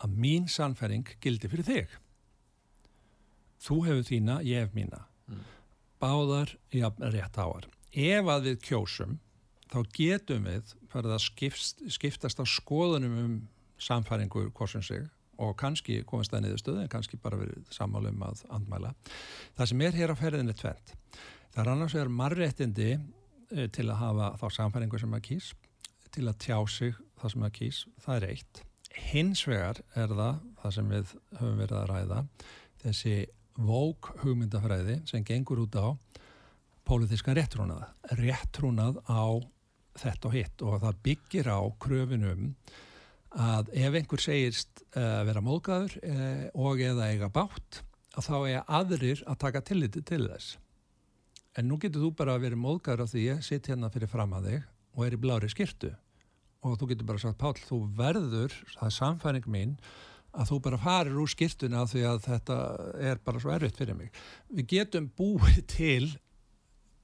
að mín sannfæring gildi fyrir þig. Þú hefur þína, ég hef mína. Mm. Báðar í rétt áar. Ef að við kjósum, þá getum við farið að skipst, skiptast á skoðunum um samfæringu hvorsum sig og kannski komast það niður stöðu en kannski bara verið sammálum að andmæla. Það sem er hér á ferðinni tvent. Það er annars vegar marréttindi eh, til að hafa þá samfæringu sem að kýs, til að tjá sig það sem að kýs, það er eitt. Hins vegar er það, það sem við höfum verið að ræða, þessi vók hugmyndafræði sem gengur út á pólitíska réttrúnað. Réttrúnað á þetta og hitt og það byggir á kröfinum að ef einhver segist uh, vera móðgæður uh, og eða eiga bátt, þá er aðrir að taka tilliti til þess. En nú getur þú bara að vera móðgæður af því ég sitt hérna fyrir fram að þig og er í blári skirtu og þú getur bara sagt Pál, þú verður, það er samfæring mín að þú bara farir úr skirtuna því að þetta er bara svo erfitt fyrir mig. Við getum búið til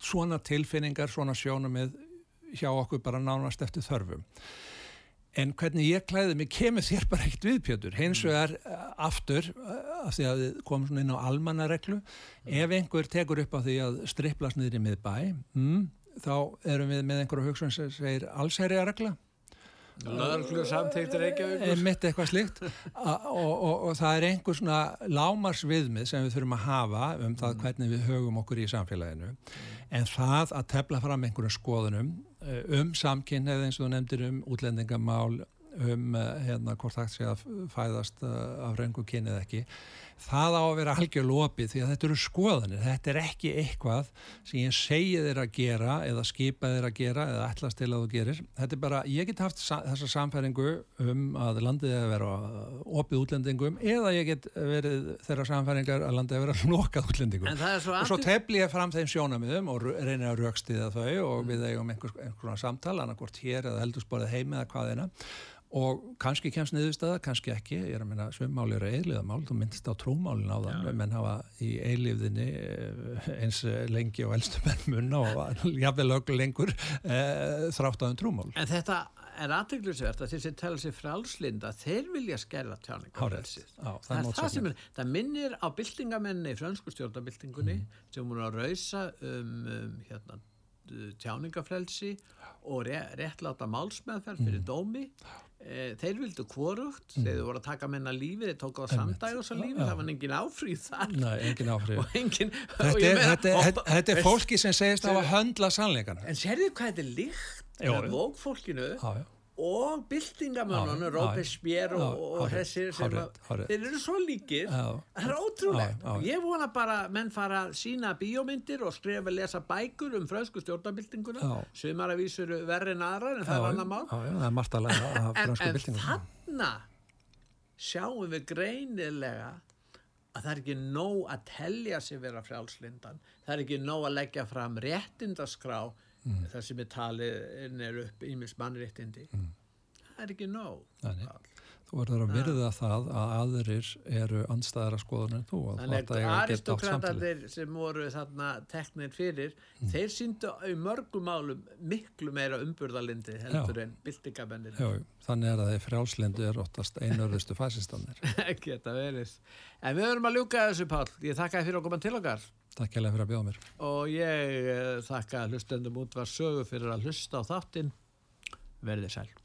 svona tilfinningar, svona sjónumið hjá okkur bara nánast eftir þörfum. En hvernig ég klæði mig kemur þér bara ekkert viðpjötur. Hins Mm. vegar uh, aftur, uh, af því að við komum svona inn á almannareglu, Mm. ef einhver tekur upp á því að striplast niður í miðbæ, mm, þá erum við með einhverju hugsun sem segir allsherja regla Lörglu samþyktir Reykjavíkur. mitt eitthvað slíkt. A- og, og, og það er einhver svona lámarsviðmið sem við þurfum að hafa um það hvernig við högum okkur í samfélaginu. En það að tefla fram einhverjum skoðunum eh, um samkynneið eins og þú nefndir um útlendingamál um eh, hérna hvort það sé að fæðast eh, af röngu kynið ekki það á að vera algjör lopið því að þetta eru skoðanir, þetta er ekki eitthvað sem ég segi þér að gera eða skipa þér að gera eða ætlast til að þú gerir, þetta er bara, ég get haft sa þessa samfæringu um að landið að vera opið útlendingum eða ég get verið þeirra samfæringar að landið að vera lokað útlendingum. Svo og svo tefli ég fram þeim sjónamiðum og ru- reyni að raukstiða þau og við eigum einhvers, einhverjum samtal annarkvort hér eða eldursporið heim eða hvaðina og kannski kemst niðurstaða, kannski ekki. Ég er að minna, svimmáli eru eiliðamál þú myndist á trúmálin á þann menn hafa í eilífðinni eh, eins lengi og elstu menn munna og jafnvel ögl lengur e, þrátt á þeim trúmál En þetta er aðteglisvert að sem tala sér frálslinda, þeir vilja skerða. Já, það Það, er það sem er, það minnir á byltingamenni í frönsku stjórnabyltingunni sem voru að rausa um, um hérna, tjáningafrelsi og re réttláta málsmeðferð fyrir dómi. E, þeir vildu kvorugt, þeir voru að taka menna lífi, þeir tók á samdæg og svo lífi, það var engin áfríð þar. Nei, engin *laughs* og Þetta, er- fólki sem segist á að höndla sannleikana En sérðu hvað þetta er líkt með vókfólkinu Já, já. Og byltingamönnunum, Robespierre og, og þessir sem þeir eru svo líkir. Það er ótrúlegt. Ég vona bara menn fara að sína bíómyndir og skrifa lesa bækur um frönsku stjórnabyltinguna Já. sumar að vísur verri en aðrar en það er annar mál. er *coughs* en, fransku en þarna sjáum við greinilega að það er ekki nóg að telja sig vera frjálslindan það er ekki nóg að leggja fram réttindaskrá Mm. þar sem er talið er upp ímis mannréttindi það er ekki nóg Mm. Þú verður að virða það að aðrir eru andstæðara skoðun en þú Þannig að aristokratatir sem voru þarna teknir fyrir, Mm. þeir síndu í mörgum málum miklu meira umburðalindi heldur en. Já, jú. þannig er að þeir frjálslindu er fasistannir. *laughs* Geta verið. En við höfum að ljúka þessu Pál. Ég þakka þér fyrir að koma til okkar Takk hérlega fyrir að bjóða mér. og ég eh, þakka hlustendum út var sögu fyrir að hlusta á þáttinn. Verðið sæl.